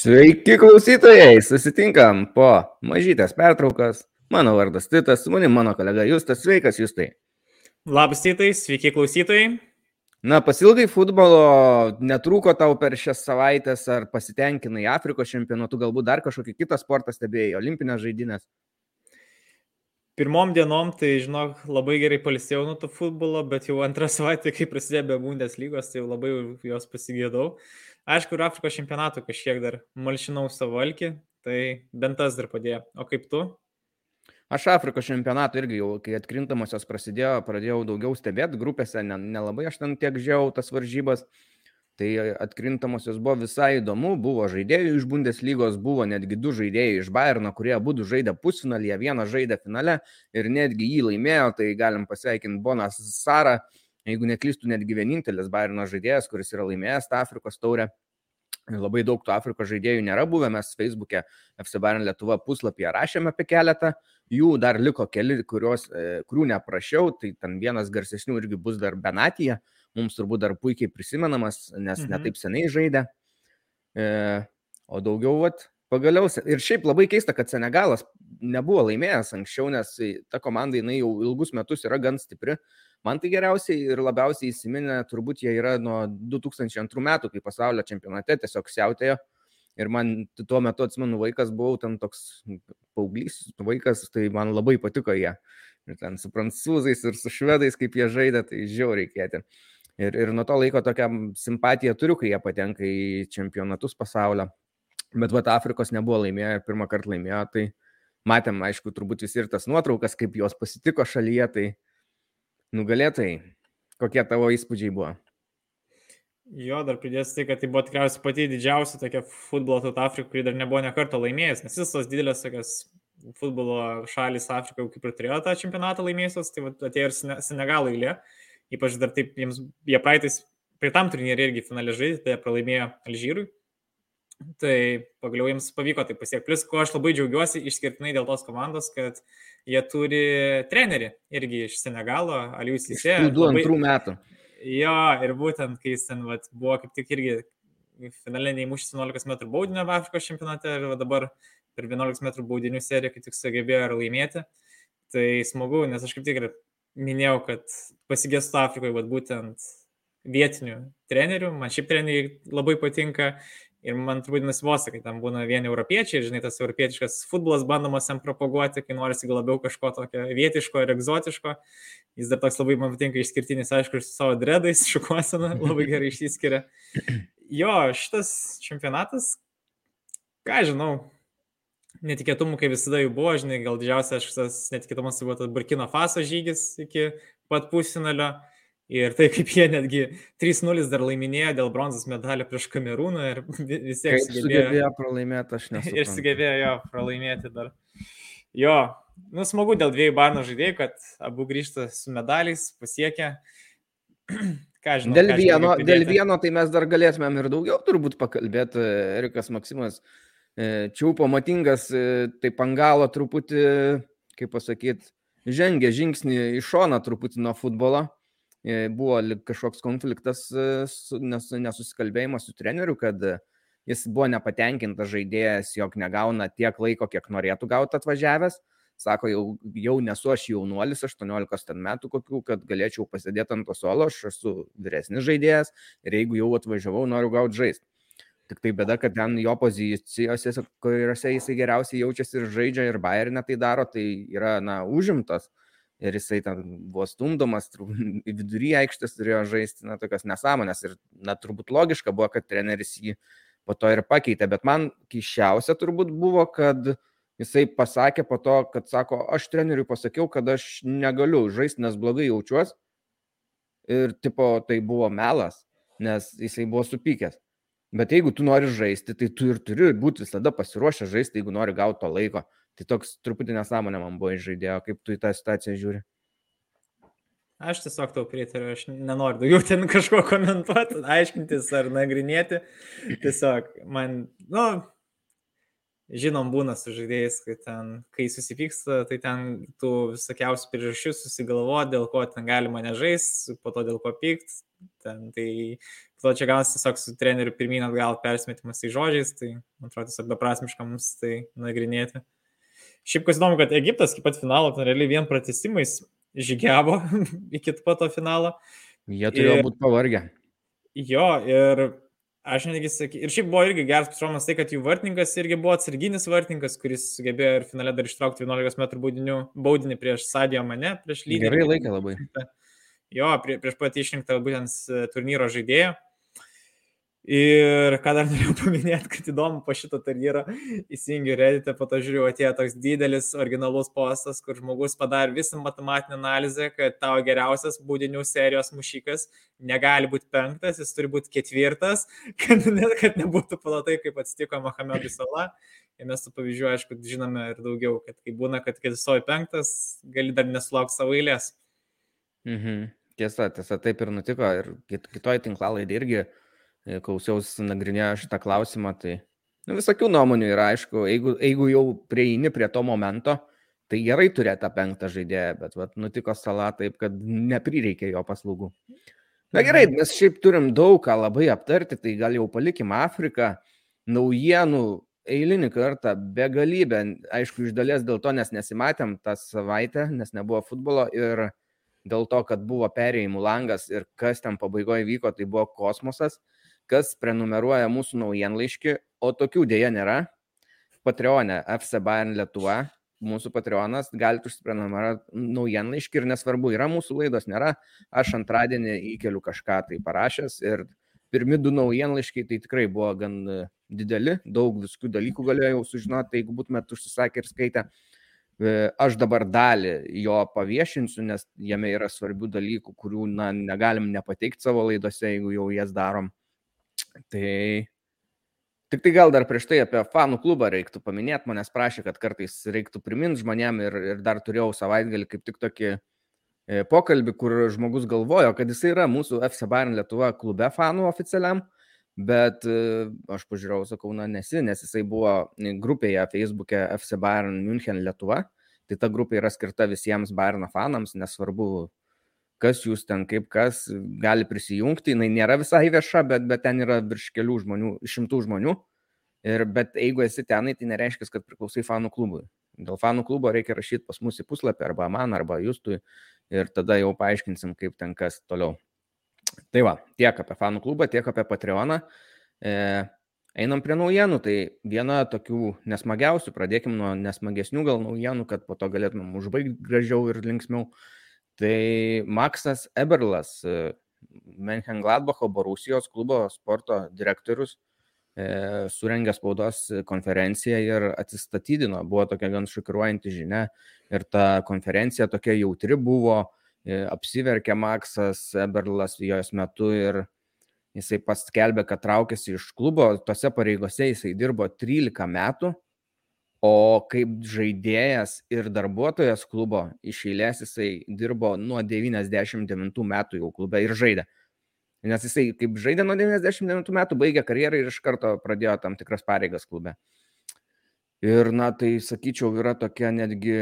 Sveiki klausytojai, susitinkam po mažytės pertraukos. Mano vardas Titas, su manim mano kolega Justas, sveikas Justai. Labas Titai, sveiki klausytojai. Na, pasilgai futbolo, netrūko tau per šias savaitės, ar pasitenkinai Afrikos čempionatu, galbūt dar kažkokį kitą sportą stebėjai, olimpinės žaidynės. Pirmom dienom, tai žinok, labai gerai palisėjau nuo to futbolo, bet jau antrą savaitę, kai prasidėjo be Bundeslygos, tai jau labai jos pasigėdau. Aišku, ir Afrikos čempionatų kažkiek dar malšinau savo alkį, tai bent tas dar padėjo. O kaip tu? Aš Afrikos čempionatą irgi jau, kai atkrintamosios prasidėjo, pradėjau daugiau stebėti grupėse, nelabai ne aš ten tiek žiau tas varžybas. Tai atkrintamosios buvo visai įdomu, buvo žaidėjų iš Bundeslygos, buvo netgi du žaidėjai iš Bayerno, kurie abu žaidė pusfinalyje, vienas žaidė finale ir netgi jį laimėjo, tai galim pasveikinti Bonas Sarą, jeigu neklystų, netgi vienintelis Bayerno žaidėjas, kuris yra laimėjęs tą Afrikos taurę. Labai daug tų Afrikos žaidėjų nėra buvę, mes Facebook'e FC Bayern Lietuva puslapyje rašėme apie keletą, jų dar liko keli, kurios, e, kurių neprašiau, tai ten vienas garsesnių irgi bus dar Benatija, mums turbūt dar puikiai prisimenamas, nes mhm. netaip seniai žaidė. E, o daugiau, vat, pagaliau, ir šiaip labai keista, kad Senegalas nebuvo laimėjęs anksčiau, nes ta komanda jinai jau ilgus metus yra gan stipri. Man tai geriausiai ir labiausiai įsiminę, turbūt jie yra nuo 2002 metų, kai pasaulio čempionate tiesiog siautėjo. Ir man tuo metu, atsimenu, vaikas buvau ten toks paauglys, vaikas, tai man labai patiko jie. Ir ten su prancūzais ir su švedais, kaip jie žaidė, tai žiauriai reikėti. Ir, ir nuo to laiko tokią simpatiją turiu, kai jie patenka į čempionatus pasaulio. Bet va, Afrikos nebuvo laimėję, pirmą kartą laimėjo, tai matėm, aišku, turbūt visi ir tas nuotraukas, kaip jos pasitiko šalyje, tai nugalėtojai. Kokie tavo įspūdžiai buvo? Jo, dar pridėsiu tai, kad tai buvo tikriausiai pati didžiausia tokia futbolo tauta Afrika, kuri dar nebuvo nekarto laimėjęs, nes visos didelės tokios futbolo šalis Afrika kaip ir turėjo tą čempionatą laimėjusios, tai atėjo ir Senegalų eilė, ypač dar taip, jiems, jie praeitais, prie tam turnyrį irgi finalė žaidė, tai pralaimėjo Alžyrui, tai pagaliau jiems pavyko tai pasiekti. Plus, ko aš labai džiaugiuosi išskirtinai dėl tos komandos, kad jie turi trenerį irgi iš Senegalo, Alius Isė. Du labai... antrų metų. Jo, ir būtent, kai jis ten vat, buvo kaip tik irgi finale neįmušęs 11 m baudinio Afrikos čempionate ir dabar per 11 m baudinių seriją kaip tik sugebėjo ir laimėti. Tai smagu, nes aš kaip tik ir minėjau, kad pasigėstu Afrikoje, bet būtent vietinių trenerių, man šiaip treneriai labai patinka Ir man turbūt nusibosta, kai tam būna vieni europiečiai, žinai, tas europietiškas futbolas bandomas jam propaguoti, kai norisi labiau kažko tokio vietiško ir egzotiško. Jis dar toks labai man patinka išskirtinis, aišku, su savo dredais, šukuosena, labai gerai išsiskiria. Jo, šitas čempionatas, ką žinau, netikėtumų, kaip visada jų buvo, žinai, gal didžiausias šitas netikėtumas buvo tas Burkino Faso žygis iki pat pusinalio. Ir tai kaip jie netgi 3-0 dar laiminėjo dėl bronzos medalio prieš Kamerūną ir vis tiek sugebėjo, sugebėjo pralaimėti, aš nesu. Ir sugebėjo jo pralaimėti dar. Jo, nu smagu dėl dviejų barno žaidėjų, kad abu grįžta su medaliais, pasiekia. Ką žinau, dėl, ką vieno, dėl vieno tai mes dar galėtumėm ir daugiau turbūt pakalbėti. Erikas Maksimas e, čiaupo matingas, e, tai pangalo truputį, kaip pasakyti, žengė žingsnį į šoną truputį nuo futbolo E, buvo kažkoks konfliktas, e, nesusikalbėjimas su treneriu, kad jis buvo nepatenkintas žaidėjas, jog negauna tiek laiko, kiek norėtų gauti atvažiavęs. Sako, jau, jau nesu aš jaunuolis, 18 metų kokių, kad galėčiau pasidėti ant to suolo, aš esu vyresnis žaidėjas ir jeigu jau atvažiavau, noriu gauti žaisti. Tik tai bėda, kad ten jo pozicijose, kuriuose jisai geriausiai jaučiasi ir žaidžia, ir Bayernė tai daro, tai yra, na, užimtas ir jisai ten buvo stumdomas, į vidurį aikštės turėjo žaisti, na, tokias nesąmonės. Ir, na, turbūt logiška buvo, kad treneris jį po to ir pakeitė. Bet man kišiausia turbūt buvo, kad jisai pasakė po to, kad sako, aš treneriui pasakiau, kad aš negaliu žaisti, nes blogai jaučiuosi. Ir, tipo, tai buvo melas, nes jisai buvo supykęs. Bet jeigu tu nori žaisti, tai tu ir turi būti visada pasiruošęs žaisti, jeigu nori gauti to laiko. Tai toks truputį nesąmonė man buvo žaidėjo, kaip tu į tą situaciją žiūri. Aš tiesiog tau pritariu, aš nenoriu daugiau ten kažko komentuoti, aiškintis ar nagrinėti. Tiesiog man, nu, žinom būna su žaidėjais, kad ten, kai susipyksta, tai ten tų visokiausių priežasčių susigalvo, dėl ko ten galima nežais, po to dėl ko pykt. Ten, tai po to čia gaunasi tiesiog su treneriu pirmyn atgal persimetimas į žodžiais, tai man atrodo tiesiog beprasmiška mums tai nagrinėti. Šiaip kas įdomu, kad Egiptas iki pat finalo, ten realiai vien pratesimais žygiavo iki pat to finalo. Jie turėjo būti pavargę. Jo, ir Aš netgi sakyčiau, ir šiaip buvo irgi geras pasirodymas tai, kad jų vartininkas irgi buvo atsarginis vartininkas, kuris sugebėjo ir finale dar ištraukti 11 m baudinių, baudinį prieš Sadijo mane, prieš lyderį. Gerai laikė labai. Jo, prie, prieš pat išrinktą būtent turnyro žaidėją. Ir ką dar norėjau paminėti, kad įdomu, po šito turnyrą įsijungiu Redditą, po to žiūriu, atėjo toks didelis originalus postas, kur žmogus padarė visą matematinę analizę, kad tavo geriausias būdinių serijos mušikas negali būti penktas, jis turi būti ketvirtas, kad, ne, kad nebūtų palatai, kaip atsitiko Mohamedui Sala. Ir mes tų pavyzdžių, aišku, žinome ir daugiau, kad kai būna, kad ketvirtoji penktas, gali dar nesulaukti savo eilės. Mhm. Tiesa, tiesa, taip ir nutiko. Ir kitoj tinklalaidė irgi klausiausi nagrinėjo šitą klausimą, tai nu, visokių nuomonių yra, aišku, jeigu, jeigu jau prieini prie to momento, tai gerai turėti tą penktą žaidėją, bet vat, nutiko sala taip, kad neprireikė jo paslaugų. Na gerai, mhm. mes šiaip turim daug ką labai aptarti, tai gal jau palikim Afriką, naujienų eilinį kartą, begalybę, aišku, iš dalies dėl to, nes nesimatėm tą savaitę, nes nebuvo futbolo ir dėl to, kad buvo perėjimų langas ir kas ten pabaigoje vyko, tai buvo kosmosas kas prenumeruoja mūsų naujienlaiškį, o tokių dėja nėra. Patreonė FC Bayern Lietuva, mūsų Patreonas, galite užsiprenumeruoti naujienlaiškį ir nesvarbu, yra mūsų laidos, nėra. Aš antradienį įkeliu kažką tai parašęs ir pirmi du naujienlaiškiai tai tikrai buvo gan e, dideli, daug visokių dalykų galėjau sužinoti, tai jeigu būtumėt užsisakę ir skaitę. E, aš dabar dalį jo paviešinsiu, nes jame yra svarbių dalykų, kurių na, negalim nepateikti savo laidose, jeigu jau jas darom. Tai Tik tai gal dar prieš tai apie fanų klubą reiktų paminėti, manęs prašė, kad kartais reiktų priminti žmonėm ir, ir dar turėjau savaitgalį kaip tik tokį e, pokalbį, kur žmogus galvojo, kad jis yra mūsų FC Bayern Lietuva klube fanų oficialiam, bet e, aš pažiūrėjau, sakau, na nesi, nes jisai buvo grupėje Facebook'e FC Bayern München Lietuva, tai ta grupė yra skirta visiems Bayern fanams, nesvarbu kas jūs ten, kaip kas gali prisijungti. Jis nėra visai vieša, bet, bet ten yra virš kelių žmonių, šimtų žmonių. Ir, bet jeigu esi tenai, tai nereiškia, kad priklausai fanų klubui. Dėl fanų klubo reikia rašyti pas mus į puslapį arba man, arba jūstui ir tada jau paaiškinsim, kaip ten kas toliau. Tai va, tiek apie fanų klubą, tiek apie Patreoną. E, einam prie naujienų, tai viena tokių nesmagiausių, pradėkim nuo nesmagesnių gal naujienų, kad po to galėtumėm užbaigti gražiau ir linksmiau. E, Tai Maksas Eberlas, e, Menchengladbacho Borusijos klubo sporto direktorius, e, surengė spaudos konferenciją ir atsistatydino. Buvo tokia gan šokiruojanti žinia ir ta konferencija tokia jautri buvo, e, apsiverkė Maksas Eberlas jos metu ir jisai paskelbė, kad traukėsi iš klubo, tose pareigose jisai dirbo 13 metų O kaip žaidėjas ir darbuotojas klubo iš eilės jisai dirbo nuo 99 metų jau klube ir žaidė. Nes jisai kaip žaidė nuo 99 metų, baigė karjerą ir iš karto pradėjo tam tikras pareigas klube. Ir, na, tai sakyčiau, yra tokia netgi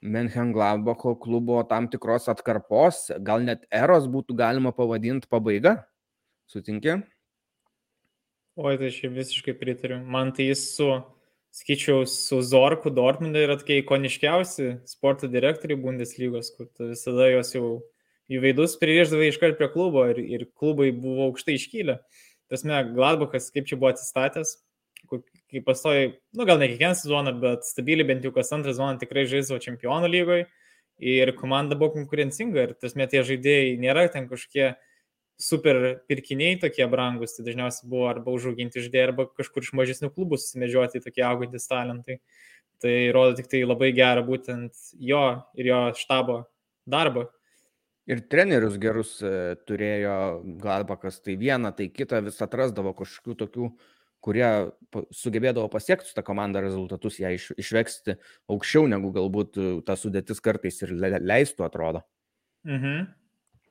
Menchengladbacho klubo tam tikros atkarpos, gal net eros būtų galima pavadinti pabaiga. Sutinki? Oi, tai aš visiškai pritariu. Man tai jis su sakyčiau, su Zorku Dortmundai yra tokie ikoniškiausi sporto direktoriai Bundeslygos, kur visada jos jau jų veidus pririždavai iškart prie klubo ir, ir klubai buvo aukštai iškylę. Tasme, Gladbachas kaip čia buvo atsistatęs, kai pastoji, nu gal ne kiekvieną sezoną, bet stabiliai bent jau kas antrą sezoną tikrai žaisdavo čempionų lygoje ir komanda buvo konkurencinga ir tasme tie žaidėjai nėra ten kažkokie super pirkiniai tokie brangus, tai dažniausiai buvo arba užauginti žaidėjai, arba kažkur iš mažesnių klubų susimedžioti tokie augantis talentai. Tai rodo tik tai labai gerą būtent jo ir jo štabo darbą. Ir trenerius gerus e, turėjo Galbakas, tai vieną, tai kitą vis atrasdavo kažkokių tokių, kurie sugebėdavo pasiekti su tą komandą rezultatus, ją iš, išveksti aukščiau negu galbūt ta sudėtis kartais ir leistų, atrodo. Mhm.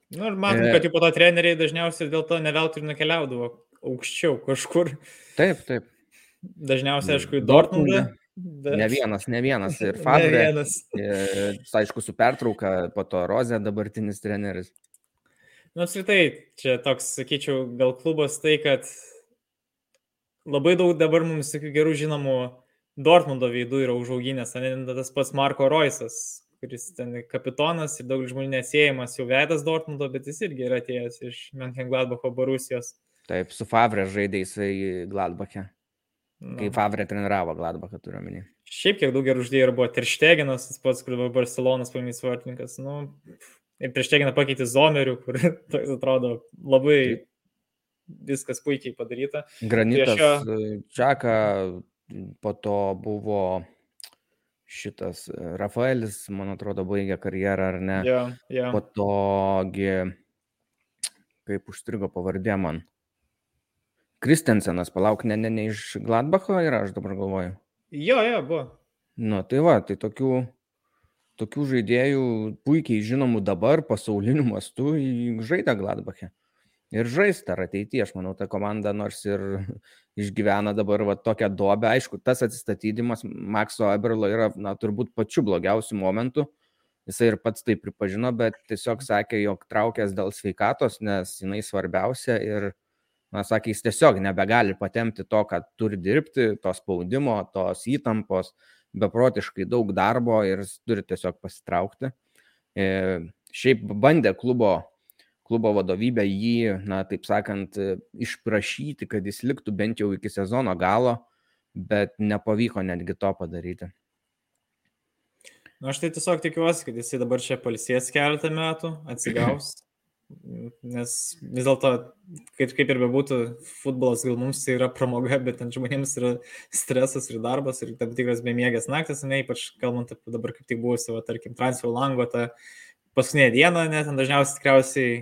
Na nu, ir matom, e... kad jau po to treneriai dažniausiai dėl to neveltui nukeliaudavo aukščiau kažkur. Taip, taip. Dažniausiai, aišku, į Dortmundą. Bet... Ne vienas, ne vienas. Ir Fabre. ne vienas. Ir, aišku, su pertrauka, po to Rozė dabartinis treneris. Nu, apskritai, čia toks, sakyčiau, gal klubas tai, kad labai daug dabar mums gerų žinomų Dortmundo veidų yra užauginęs, tas pats Marko Roisas, kuris ten kapitonas ir daug žmonių nesėjimas jau vedas Dortmundo, bet jis irgi yra atėjęs iš Mönchengladbacho Borusijos. Taip, su Favre žaidė jisai Gladbache. Kai Favre treniravo Gladbachą, turiu omeny. Šiaip kiek daug gerų žaidėjų buvo Teršteginas, tas pats, kur buvo Barcelonas pagrindinis vartininkas. Nu, ir prieš Teginą pakeitė Zomerių, kur toks atrodo labai Taip. viskas puikiai padaryta. Granitas šio... E, Čaka, po to buvo šitas e, Rafaelis, man atrodo, baigė karjerą, ar ne? Yeah, yeah. Po togi, kaip užstrigo pavardė man. Kristensenas, palauk, ne, ne, ne iš Gladbacho yra, aš dabar galvoju. Jo, jo, buvo. Nu, tai va, tai tokių, tokių žaidėjų puikiai žinomų dabar pasauliniu mastu žaidė Gladbache. Ir žais dar ateityje, aš manau, ta komanda nors ir išgyvena dabar va, tokią duobę. Aišku, tas atsistatydimas Makso Eberlo yra, na, turbūt pačiu blogiausiu momentu. Jisai ir pats tai pripažino, bet tiesiog sakė, jog traukęs dėl sveikatos, nes jinai svarbiausia ir na, sakė, jis tiesiog nebegali patemti to, kad turi dirbti, to spaudimo, tos įtampos, beprotiškai daug darbo ir turi tiesiog pasitraukti. E, šiaip bandė klubo, klubo vadovybė jį, na, taip sakant, išprašyti, kad jis liktų bent jau iki sezono galo, bet nepavyko netgi to padaryti. Na, nu, aš tai tiesiog tikiuosi, kad jisai dabar čia palsės keletą metų, atsigaus, Nes vis dėlto, kaip, kaip ir bebūtų, futbolas gal mums tai yra pramoga, bet ten žmonėms yra stresas ir darbas ir tam tikras bemiegės naktis, ne, ypač kalbant apie dabar kaip tik buvusi, va, tarkim, transfer lango, tą paskutinę dieną, net ten dažniausiai tikriausiai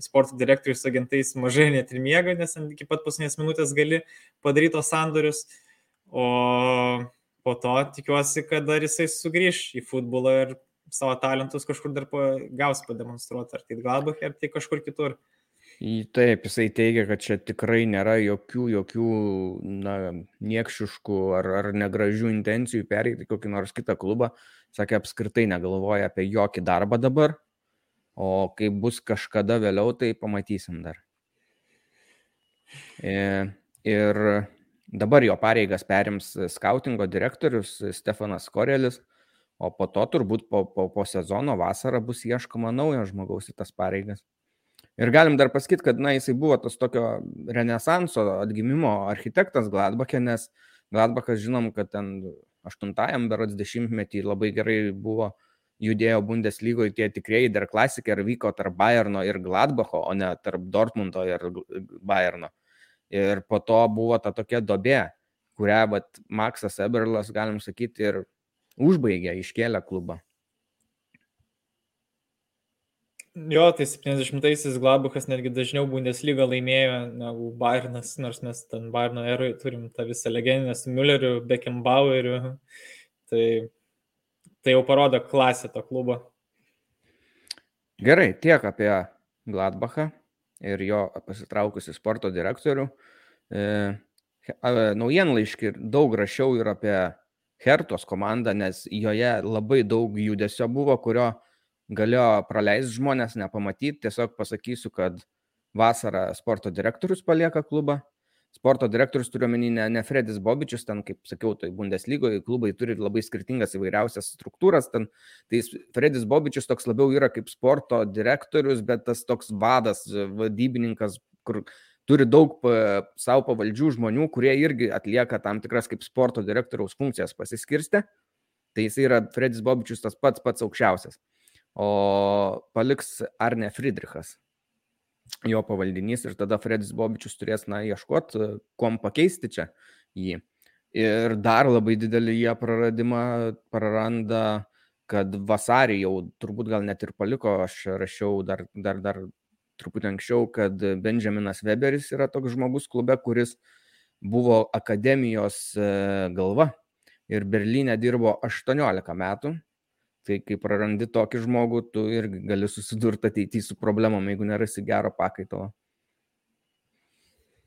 sporto direktorius agentais mažai net ir miega, nes iki pat paskutinės minutės gali padaryti tos sandorius. O po to tikiuosi, kad dar jisai sugrįž į futbolą ir savo talentus kažkur dar gaus pademonstruoti, ar tai Gladbach, ar tai kažkur kitur. Taip, jisai teigia, kad čia tikrai nėra jokių, jokių na, niekšiškų ar, ar negražių intencijų pereiti kokį nors kitą klubą. Sakė, apskritai negalvoja apie jokį darbą dabar, o kai bus kažkada vėliau, tai pamatysim dar. E, ir dabar jo pareigas perims skautingo direktorius Stefanas Korelis o po to turbūt po, po, po sezono vasarą bus ieškoma naujo žmogaus į tas pareigas. Ir galim dar pasakyti, kad na, jisai buvo tas tokio renesanso atgimimo architektas Gladbachė, nes Gladbachas žinom, kad ten 8-ajam berods dešimtmetį labai gerai buvo judėjo Bundeslygoje tie tikrieji dar klasikai ir vyko tarp Bayerno ir Gladbacho, o ne tarp Dortmundo ir Bayerno. Ir po to buvo ta tokia dobė, kurią vat, Maksas Eberlas, galim sakyti, ir Užbaigė, iškėlė klubą. Jo, tai 70-aisiais Glabukas netgi dažniau Bundesliga laimėjo negu Bayernas, nors mes ten Bayerno eroje turim tą visą legendinę su Mülleriu, Beckenbaueriu. Tai, tai jau parodo klasę to klubo. Gerai, tiek apie Gladbachą ir jo pasitraukusi sporto direktorių. E, naujienlaiškį daug rašiau ir apie Hertos komanda, nes joje labai daug judesio buvo, kurio galėjo praleisti žmonės, nepamatyti. Tiesiog pasakysiu, kad vasarą sporto direktorius palieka klubą. Sporto direktorius turiu omeny ne, ne Fredis Bobičius, ten, kaip sakiau, tai Bundeslygoje klubai turi labai skirtingas įvairiausias struktūras. Ten, tai Fredis Bobičius toks labiau yra kaip sporto direktorius, bet tas toks vadas, vadybininkas, kur turi daug savo pavaldžių žmonių, kurie irgi atlieka tam tikras kaip sporto direktoriaus funkcijas pasiskirsti. Tai jis yra Fredis Bobičius tas pats pats aukščiausias. O paliks Arne Friedrichas, jo pavaldinys ir tada Fredis Bobičius turės, na, ieškoti, kuom pakeisti čia jį. Ir dar labai didelį jie praradimą praranda, kad vasarį jau turbūt gal net ir paliko, aš rašiau dar, dar, dar truputį anksčiau, kad Benjaminas Weberis yra toks žmogus klube, kuris buvo akademijos e, galva ir Berlyne dirbo 18 metų. Tai kai prarandi tokį žmogų, tu irgi gali susidurti ateityje su problemom, jeigu nerasi gero pakaitalo.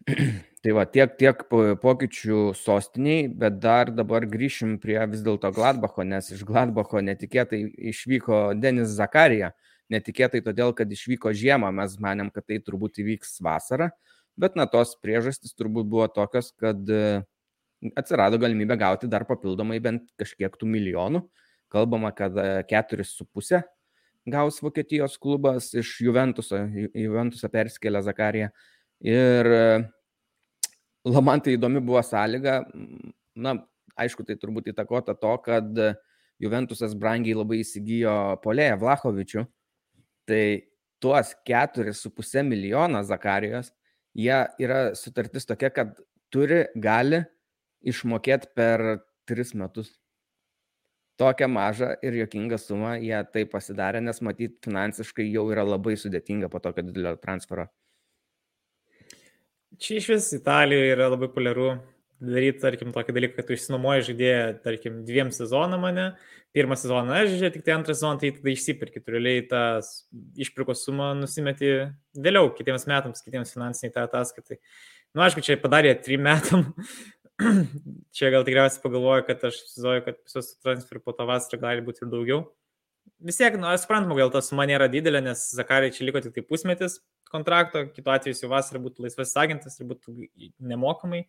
Tai va, tiek, tiek pokyčių sostiniai, bet dar dabar grįšim prie vis dėlto Gladbacho, nes iš Gladbacho netikėtai išvyko Denis Zakarija. Netikėtai todėl, kad išvyko žiemą, mes manėm, kad tai turbūt įvyks vasarą, bet na tos priežastys turbūt buvo tokios, kad e, atsirado galimybė gauti dar papildomai bent kažkiek tų milijonų. Kalbama, kad 4,5 e, gaus Vokietijos klubas iš Juventuso, Juventusą perskėlė Zakariją. Ir e, man tai įdomi buvo sąlyga, na, aišku, tai turbūt įtakota to, kad Juventusas brangiai labai įsigijo Polėją Vlahovičių, tai tuos 4,5 milijoną Zakarijos, jie yra sutartis tokia, kad turi, gali išmokėti per 3 metus. Tokią mažą ir jokingą sumą jie tai pasidarė, nes matyt, finansiškai jau yra labai sudėtinga po tokio didelio transfero. Čia iš vis Italijoje yra labai populiaru daryti, tarkim, tokį dalyką, kad tu išsinuomoji žaidėją, tarkim, dviem sezonam mane, pirmą sezoną aš žaidžiu, tik tai antrą sezoną tai tada išsipirki, realiai tą išpirkos sumą nusimeti vėliau, kitiems metams, kitiems finansiniai tą ataskaitai. Na, nu, aišku, čia padarė trim metam, čia gal tikriausiai pagalvoju, kad aš įsivaizduoju, kad visos transferų po tą vasarą gali būti ir daugiau. Vis tiek, nu, aš suprantu, gal ta suma nėra didelė, nes Zakarai čia liko tik tai pusmetis, kontrakto, kitu atveju jau vasarą būtų laisvas agentas ir būtų nemokamai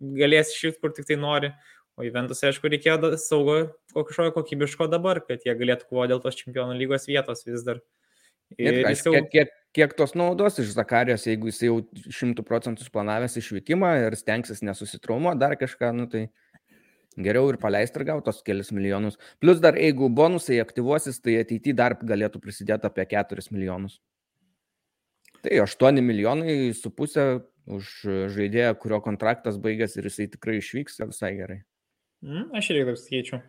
galės išvykti, kur tik tai nori. O Juventus, aišku, reikėjo saugo kažkokio kokybiško dabar, kad jie galėtų kovoti dėl tos čempionų lygos vietos vis dar. Ir, ir aišku, jau... kiek, kiek, kiek tos naudos iš Zakarijos, jeigu jis jau šimtų procentų planavęs išvykimą ir stengsis nesusitraumo, dar kažką, nu tai geriau ir paleisti ir gauti tos kelius milijonus. Plus dar, jeigu bonusai aktyvuosis, tai ateityje dar galėtų prisidėti apie 4 milijonus. Tai 8 milijonai su pusė už žaidėją, kurio kontraktas baigęs ir jisai tikrai išvyks, visai gerai. Mm, aš irgi taip skaičiu.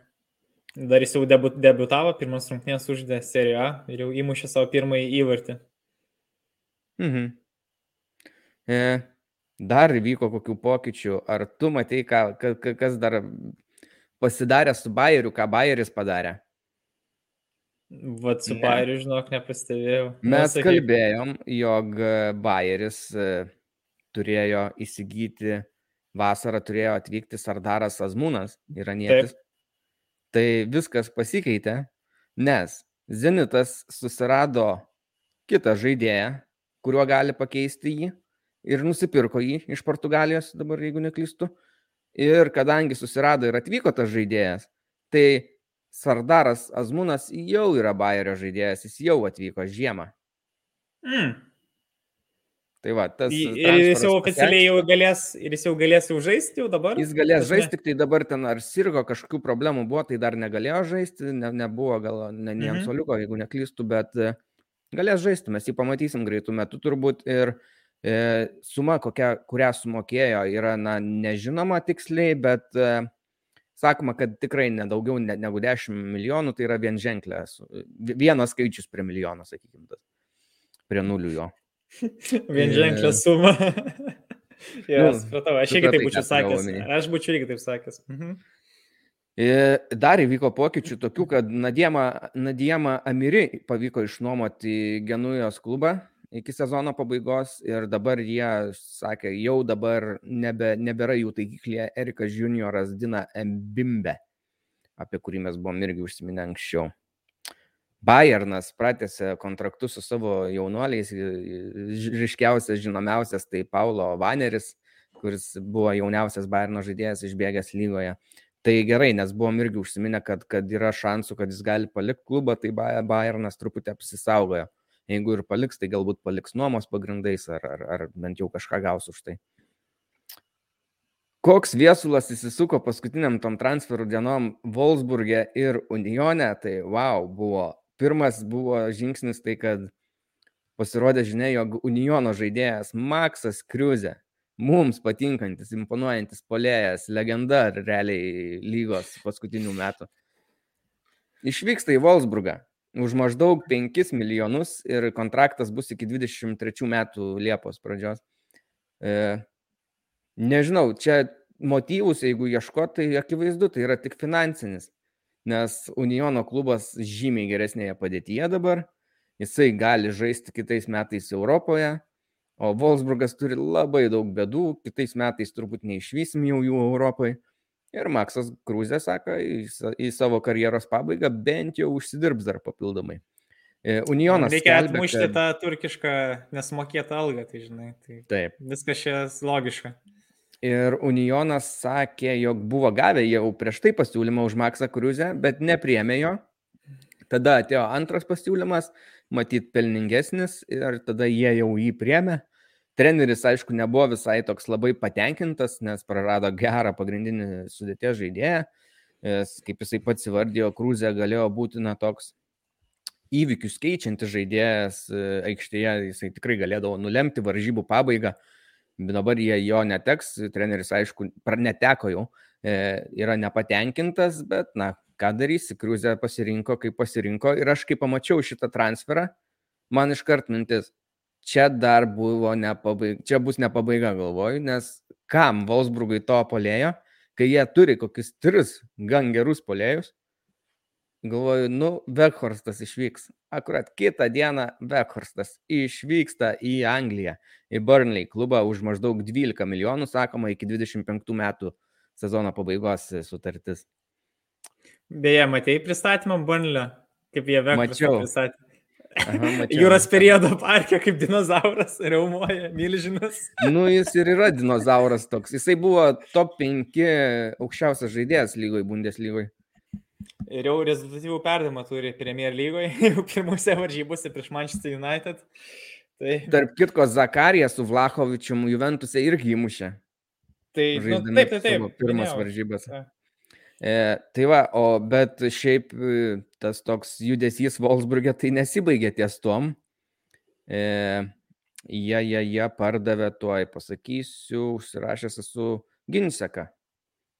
Dar jis jau debut, debutavo, pirmas rungtynės uždė seriją A ir jau įmušė savo pirmąjį įvartį. Mhm. E, dar vyko kokių pokyčių. Ar tu matei, ką, kas dar pasidarė su Bayeriu, ką Bayeris padarė? Vat su ne. Bayeriu, žinok, nepastebėjau. Mes Nusakyk. kalbėjom, jog Bayeris e, turėjo įsigyti, vasarą turėjo atvykti Sardaras Azmūnas, iranietis. Taip. Tai viskas pasikeitė, nes Zenitas susirado kitą žaidėją, kuriuo gali pakeisti jį ir nusipirko jį iš Portugalijos, dabar jeigu neklystu. Ir kadangi susirado ir atvyko tas žaidėjas, tai Sardaras Azmunas jau yra Bayerio žaidėjas, jis jau atvyko žiemą. Mm. Tai va, tas. Ir jis jau oficialiai jau galės, ir jis jau galės jau žaisti jau dabar? Jis galės žaisti, tik tai dabar ten ar sirgo kažkokių problemų buvo, tai dar negalėjo žaisti, ne, nebuvo gal ne, ne ant mhm. soliuko, jeigu neklystu, bet e, galės žaisti, mes jį pamatysim greitų metų turbūt ir e, suma, kokia, kurią sumokėjo, yra, na, nežinoma tiksliai, bet e, sakoma, kad tikrai nedaugiau ne, negu 10 milijonų, tai yra vien ženklė, vienas skaičius prie milijono, sakykime, tas, prie nulių jo. Vien ženklė suma. jo, nu, supratau, aš irgi taip būčiau sakęs. Aš būčiau irgi taip sakęs. Mhm. Dar įvyko pokyčių tokių, kad Nadiema, Nadiema Amiri pavyko išnuomoti Genujos klubą iki sezono pabaigos ir dabar jie sakė, jau dabar nebe, nebėra jų taikiklėje Erikas Junioras Dina Mbimbe, apie kurį mes buvom irgi užsiminę anksčiau. Bayernas pratęsė kontraktus su savo jaunuoliais, ryškiausias, žinomiausias tai Paulo Vaneris, kuris buvo jauniausias Bayerno žaidėjas išbėgęs lygoje. Tai gerai, nes buvom irgi užsiminę, kad, kad yra šansų, kad jis gali palikti klubą, tai Bayernas truputį apsisaugojo. Jeigu ir paliks, tai galbūt paliks nuomos pagrindais ar, ar, ar bent jau kažką gaus už tai. Koks viesulas įsisuko paskutiniam tom transferų dienom Wolfsburgė ir Unione, tai wow, buvo. Pirmas buvo žingsnis tai, kad pasirodė žinia, jog Uniono žaidėjas Maksas Kriuzė, mums patinkantis, imponuojantis polėjas, legenda realiai lygos paskutinių metų, išvyksta į Wolfsburgą už maždaug 5 milijonus ir kontraktas bus iki 23 metų Liepos pradžios. E, nežinau, čia motyvus, jeigu ieško, tai akivaizdu, tai yra tik finansinis, nes Uniono klubas žymiai geresnėje padėtyje dabar, jisai gali žaisti kitais metais Europoje, O Wolfsburgas turi labai daug bėdų, kitais metais turbūt neišvysim jau jų Europai. Ir Maksas Krūzė sako, į, savo karjeros pabaigą bent jau užsidirbs dar papildomai. E, Unionas. Reikia skelbė, atmušti kad... tą turkišką nesmokėtą algą, tai žinai. Tai Taip. Viskas čia logiška. Ir Unionas sakė, jog buvo gavę jau prieš tai pasiūlymą už Maksą Krūzę, bet nepriemė jo. Tada atėjo antras pasiūlymas, matyt, pelningesnis ir tada jie jau jį priemė. Treneris, aišku, nebuvo visai toks labai patenkintas, nes prarado gerą pagrindinį sudėtės žaidėją. Kaip jisai pats įvardijo, Krūzė galėjo būti na toks įvykius keičiantis žaidėjas e, aikštėje, jisai tikrai galėdavo nulemti varžybų pabaigą dabar jie jo neteks, treneris aišku, neteko jau, e, yra nepatenkintas, bet, na, ką darysi, Kriuzė pasirinko, kaip pasirinko. Ir aš kai pamačiau šitą transferą, man iškart mintis, čia dar buvo nepabaiga, čia bus nepabaiga galvoju, nes kam Volsburgui to polėjo, kai jie turi kokius tris gan gerus polėjus, Galvoju, nu, Vekhorstas išvyks. Akurat kitą dieną Vekhorstas išvyksta į Angliją, į Burnley klubą už maždaug 12 milijonų, sakoma, iki 25 metų sezono pabaigos sutartis. Beje, matėjai pristatymą Burnley, kaip jie Vekhorsą pristatė. Aha. Jūros periodo parke kaip dinozauras, reumuoja, milžinas. Nu, jis ir yra dinozauras toks. Jisai buvo top 5 aukščiausias žaidėjas lygoje, Bundeslygoje. Ir jau rezultatyvų perdavimą turi Premier lygoje, jau pirmose varžybose prieš Manchester United. Tai... Tarp kitko, Zakarija su Vlahovičium Juventuse irgi įmušė. Tai nu, taip, taip, taip. Pirmas minėjau. varžybas. Ta. E, tai va, o bet šiaip e, tas toks judesys Wolfsburgė tai nesibaigė ties tom. E, jie, jie, jie pardavė tuoj, pasakysiu, užsirašęs esu Ginseka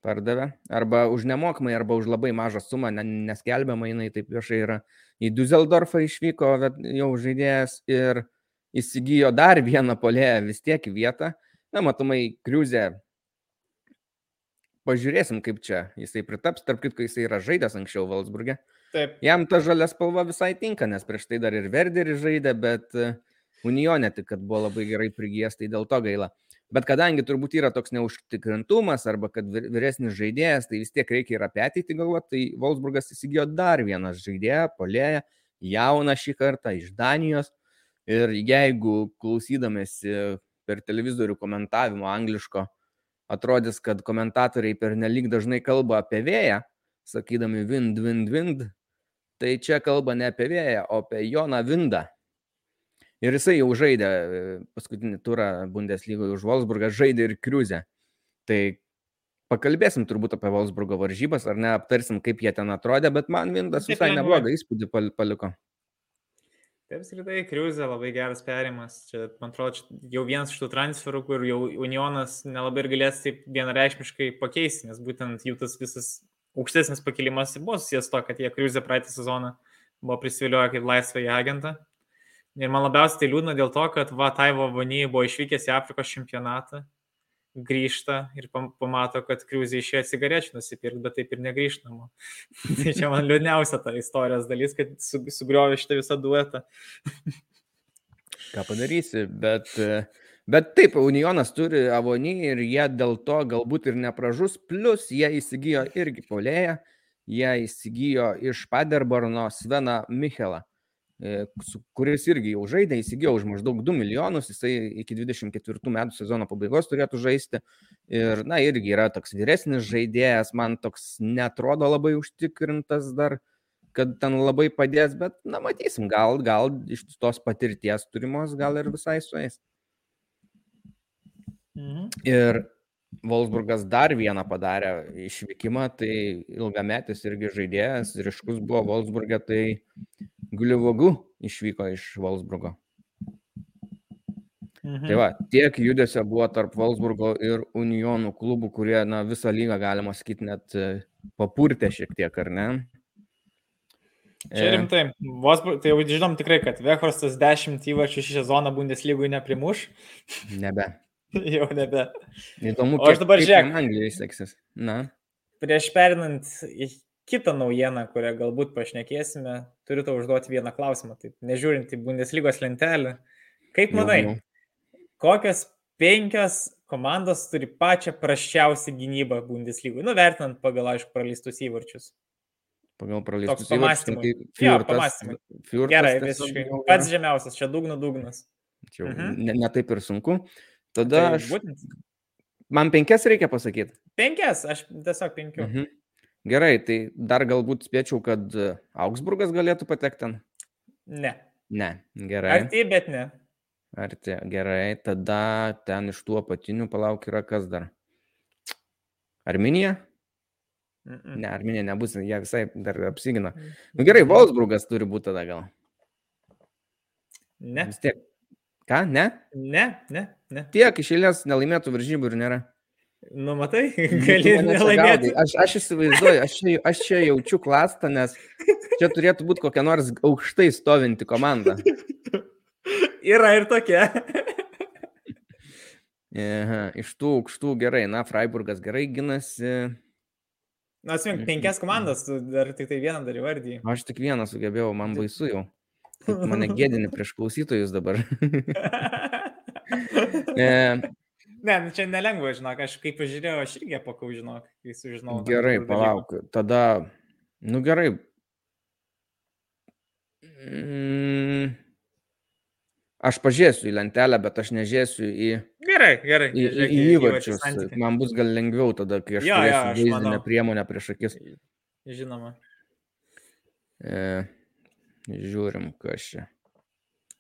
pardavė. Arba už nemokamai, arba už labai mažą sumą, neskelbiama jinai taip viešai yra. Į Düsseldorfą išvyko jau žaidėjas ir įsigijo dar vieną polėją vis tiek vietą. Na, matomai, Kriuzė. Pažiūrėsim, kaip čia jisai pritaps. Tarp kitko, jisai yra žaidęs anksčiau Valsburgė. Taip. Jam ta žalia spalva visai tinka, nes prieš tai dar ir Verderį žaidė, bet Unijonė tik, kad buvo labai gerai prigijęs, tai dėl to gaila. Bet kadangi turbūt yra toks neužtikrintumas arba kad vyresnis žaidėjas, tai vis tiek reikia ir apie ateitį galvoti, tai Wolfsburgas įsigijo dar vieną žaidėją, polėją, jauną šį kartą iš Danijos. Ir jeigu klausydamėsi per televizorių komentavimo angliško, atrodys, kad komentatoriai per nelik dažnai kalba apie vėją, sakydami wind, wind, wind, tai čia kalba ne apie vėją, o apie Joną Vindą. Ir jisai jau žaidė e, paskutinį turą Bundeslygoje už Wolfsburgą, žaidė ir Kriuzę. Tai pakalbėsim turbūt apie Wolfsburgo varžybas, ar ne, aptarsim, kaip jie ten atrodė, bet man Vindas visai neblogą įspūdį paliko. Taip, apskritai, Kriuzė labai geras perimas. Čia, man atrodo, jau vienas iš tų transferų, kur jau Unionas nelabai ir galės taip vienareikšmiškai pakeisti, nes būtent jų tas visas aukštesnis pakilimas buvo susijęs to, kad jie Kriuzė praeitą sezoną buvo prisivilioję kaip laisvąjį agentą Ir man labiausiai tai liūdna dėl to, kad va, Taivo Vony buvo išvykęs į Afrikos čempionatą, grįžta ir pamato, kad kriuzė išėjo cigarečių nusipirkti, bet taip ir negrįžtama. tai čia man liūdniausia ta istorijos dalis, kad sugriovė šitą visą duetą. Ką padarysi, bet, bet taip, Unionas turi avonį ir jie dėl to galbūt ir nepražus, plus jie įsigijo irgi polėją, jie įsigijo iš Paderborno Sveną Michelą kuris irgi jau žaidė, įsigijo už maždaug 2 milijonus, jisai iki 24 metų sezono pabaigos turėtų žaisti. Ir, na, irgi yra toks vyresnis žaidėjas, man toks netrodo labai užtikrintas dar, kad ten labai padės, bet, na, matysim, gal, gal iš tos patirties turimos, gal ir visai su jais. Mhm. Ir Wolfsburgas dar vieną padarė išvykimą, tai ilgametis irgi žaidėjas, ryškus buvo Wolfsburgė, tai Gulivogu išvyko iš Wolfsburgo. Mhm. Tai va, tiek judesio buvo tarp Wolfsburgo ir Unionų klubų, kurie na, visą lygą, galima sakyti, net e, papurtė šiek tiek, ar ne? Čia e. rimtai. Wolfsburg, tai jau žinom tikrai, kad Vehorstas 10 įvarčių šį sezoną Bundeslygui neprimuš. Nebe. jau nebe. Įdomu, o aš dabar žiūrėk. Anglijai seksis. Na. Prieš perinant kitą naujieną, kurią galbūt pašnekėsime, turiu tau užduoti vieną klausimą. Taip, nežiūrint į Bundeslygos lentelę, kaip manai, jau, jau. Kokios penkios komandos turi pačią praščiausią gynybą Bundeslygoje, nuvertinant pagal, aišku, praleistus įvarčius. Pagal praleistus Toks pamastymai. įvarčius. Jo. Fiurtas Gerai, visiškai. jau Pats žemiausias, čia dugno dugnas. Čia Mhm. ne, ne taip ir sunku. Tada Tai aš, būtent man penkias reikia pasakyti. penkias, aš tiesiog penkiu. Mhm. Gerai, tai dar galbūt spėčiau, kad e, Augsburgas galėtų patekti ten. Ne. Ne, gerai. Arti, bet ne. Arti, gerai. Tada ten iš tų apatinių palauk yra kas dar. Arminija? Mm-mm. Ne, Arminija nebus, jie visai dar apsigina. Nu gerai, Wolfsburgas turi būti tada gal. Ne. Vis tiek. Ką, ne? Ne, ne, ne. Tiek iš eilės nelaimėtų varžybų ir nėra. Nu, matai, Nu, gali čia nelaimėti. Aš, aš įsivaizduoju, aš aš čia jaučiu klastą, nes čia turėtų būti kokia nors aukštai stovinti komanda. Yra ir tokia. Aha, iš tų aukštų gerai, na, Freiburgas gerai ginasi. Na, atsimink, penkias komandas, tu dar tik tai vieną dar įvardyji. Aš tik vieną sugebėjau, man baisu jau. Mane gėdini prieš klausytojus dabar. e, Ne, nu čia nelengva, žinok, aš kaip pažiūrėjau, aš irgi pakau, žinok, kai sužinojau. tam gerai, palauk. Tada, nu gerai. Mm, aš pažiūrėsiu į lentelę, bet aš nežiūrėsiu į, Gerai, gerai. į, į, į įvarčius. santykį. Man bus gal lengviau tada, kai aš Jo, jo, turėsiu aš vaizdinę manau. priemonę prieš akis. Žinoma. E, žiūrim, kas čia.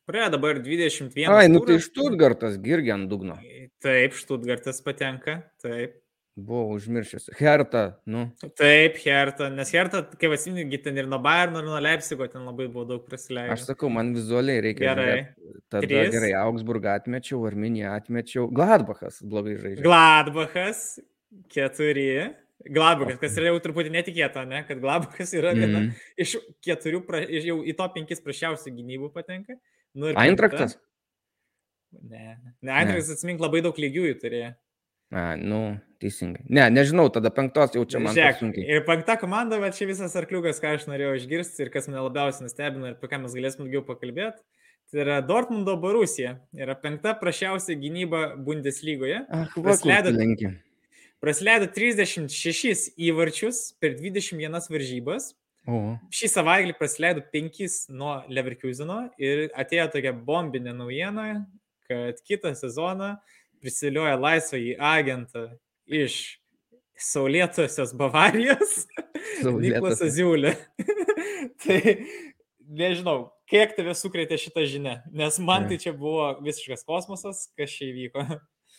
Praėjo dabar 21. Ai, nu tai turas. Štutgartas girgi ant dugno. Taip, Štutgartas patenka. Taip. Buvau užmiršęs. Herta, nu. Taip, Herta. Nes Herta, kaip atsimeni, ten ir nuo Bayerno, ir nuo Leipzigo ten labai buvo daug prasileidęs. Aš sakau, man vizualiai reikia. Gerai. žiūrėt. Tada Trys. gerai, Augsburgą atmečiau, Arminiją atmečiau. Gladbachas blogai žaidžia. Gladbachas, keturi. Gladbachas, kas yra jau truputį netikėta, ne? kad Gladbachas yra viena Mhm. iš keturių, pra, jau į to penkis prašiausių gynybų patenka. Nu, Eintraktas? Ne, ne Eintraktas atsimink labai daug lygiųjų turėjo. A, nu, teisingai. Ne, nežinau, tada penktos jau čia man Žiūrėk, ir penkta komanda, bet čia visas arkliukas, ką aš norėjau išgirsti ir kas mane labiausiai nustebino ir apie ką mes galėsime daugiau pakalbėti. Tai yra Dortmundo Borusija. Yra penkta prašiausia gynyba Bundeslygoje. Ach, lenki. Praleido 36 įvarčius per 21 varžybas. O, Šį savaitgalį praleido 5 nuo Leverkuseno ir atėjo tokia bombinė naujiena, kad kitą sezoną prisilioja laisvą į agentą iš Saulėtosios Bavarijos, Niklas Saulėtose. Aziulė. tai nežinau, kiek tave sukrėtė šitą žinią, nes man tai čia buvo visiškas kosmosas, kas čia įvyko.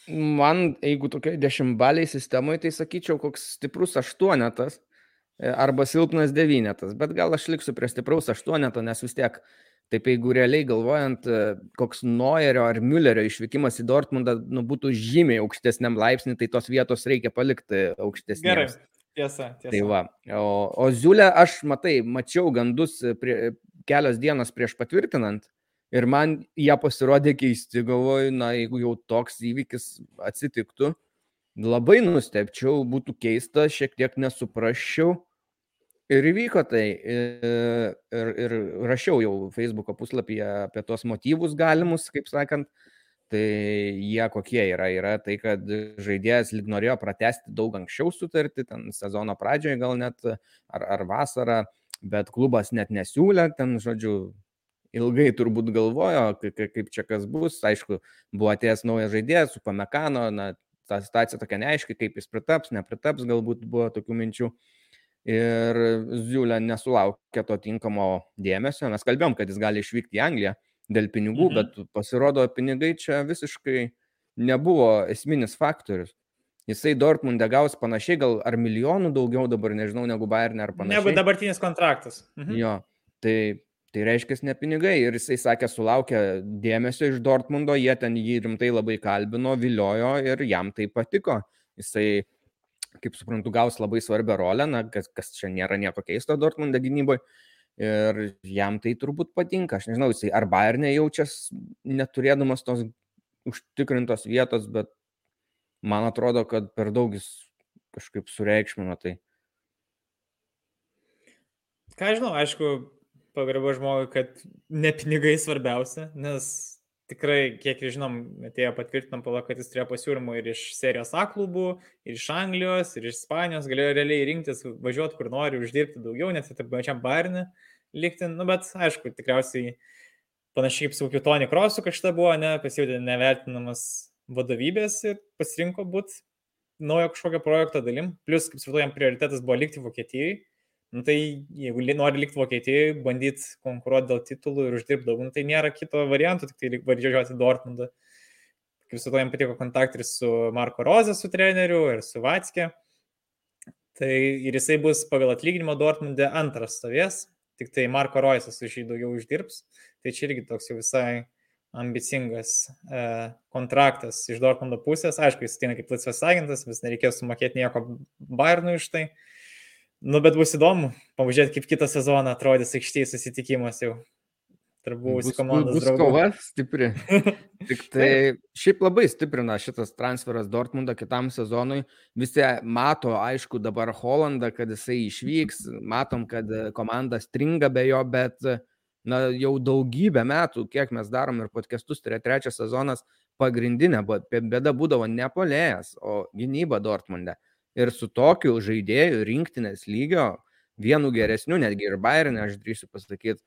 Man, jeigu tokia dešimtbaliai sistemoje, tai sakyčiau, koks stiprus aštuonetas arba silpnas devynetas. Bet gal aš liksiu prie stipraus aštuoneto, nes vis tiek, taip jeigu realiai galvojant, e, koks Neuerio ar Müllerio išvykimas į Dortmundą nu, būtų žymiai aukštesniam laipsniui, tai tos vietos reikia palikti aukštesnėms. Gerai, tiesa, tiesa. Tai va. O, o Ziulė, aš matai, mačiau gandus prie, kelios dienos prieš patvirtinant ir man jie pasirodė keisti, galvoju, na, jeigu jau toks įvykis atsitiktų, labai nustepčiau, būtų keista, šiek tiek nesuprasčiau. Ir įvyko tai. Ir, ir, ir rašiau jau Facebook puslapyje apie tos motyvus galimus, kaip sakant. Tai jie kokie yra? Yra tai, kad žaidėjas lyg norėjo pratesti daug anksčiau sutartį, ten sezono pradžioje gal net, ar, ar vasarą, bet klubas net nesiūlė, ten, žodžiu, ilgai turbūt galvojo, ka- ka- kaip čia kas bus. Aišku, buvo atėjęs naujas žaidėjas su Pamekano, na, ta situacija tokia neaiški, kaip jis pritaps, nepritaps, galbūt buvo tokių minčių. Ir Ziulė nesulaukė to tinkamo dėmesio. Mes kalbėjom, kad jis gali išvykti į Angliją dėl pinigų, Mhm. bet pasirodo, pinigai čia visiškai nebuvo esminis faktorius. Jisai Dortmunde gaus panašiai, gal ar milijonų daugiau dabar, nežinau, negu Bayern ar panašiai. Negu dabartinis kontraktas. Mhm. Jo, tai, tai reiškia ne pinigai. Ir jisai sakė, sulaukė dėmesio iš Dortmundo, jie ten jį rimtai labai kalbino, viliojo ir jam tai patiko. Jisai, kaip suprantu, gaus labai svarbią rolę, na, kas, kas čia nėra nieko keisto Dortmundo gynyboje. Ir jam tai turbūt patinka. Aš nežinau, jisai ar Bayernė jaučias neturėdamas tos užtikrintos vietos, bet man atrodo, kad per daug jis kažkaip sureikšmino tai. Ką žinau, aišku, pagarba žmogui, kad ne pinigai svarbiausia, nes tikrai, kiek žinom, atėjo patvirtinam pala, kad jis turėjo pasiūlymų ir iš serijos A klubų, ir iš Anglijos, ir iš Ispanijos, galėjo realiai rinktis, važiuoti kur nori, uždirbti daugiau, net ir pačiam Barnį likti, nu, bet aišku, tikriausiai panašiai kaip su kokiu Tony Crossu kažkada buvo, ne, pasijutė nevertinamas vadovybės ir pasirinko būti naujo kažkokio projekto dalim, plus, kaip supratau, jam prioritetas buvo likti Vokietijai Nu, tai jeigu nori likti Vokietijoje, bandyti konkuruoti dėl titulų ir uždirbti daug, nu, tai nėra kito varianto, tik tai važiuoti Dortmundą. Kaip su to jam patiko kontaktai su Marko Roze, su treneriu ir su Vatskė. Tai ir jisai bus pagal atlyginimą Dortmunde antras stovės, tik tai Marko Roisas už jį daugiau uždirbs. Tai čia irgi toks jau visai ambicingas e, kontraktas iš Dortmundo pusės. Aišku, jis ateina kaip laisvas agentas, vis nereikės sumokėti nieko Bayernui iš tai. Nu, bet bus įdomu, pamažiūrėti, kaip kitą sezoną atrodys aikštėje susitikimas jau. Buvusių komandos. Bus draugų. kova stipri. Tik tai šiaip labai stiprina šitas transferas Dortmundo kitam sezonui. Visi mato, aišku, dabar Holandą, kad jisai išvyks, matom, kad komanda stringa be jo, bet na, jau daugybę metų, kiek mes darom ir podcastus, tai yra trečias sezonas, pagrindinė bėda būdavo ne polėjas, o gynyba Dortmunde ir su tokiu žaidėju rinktinės lygio, vienu geresniu, netgi ir Bayernė, aš drįsiu pasakyti,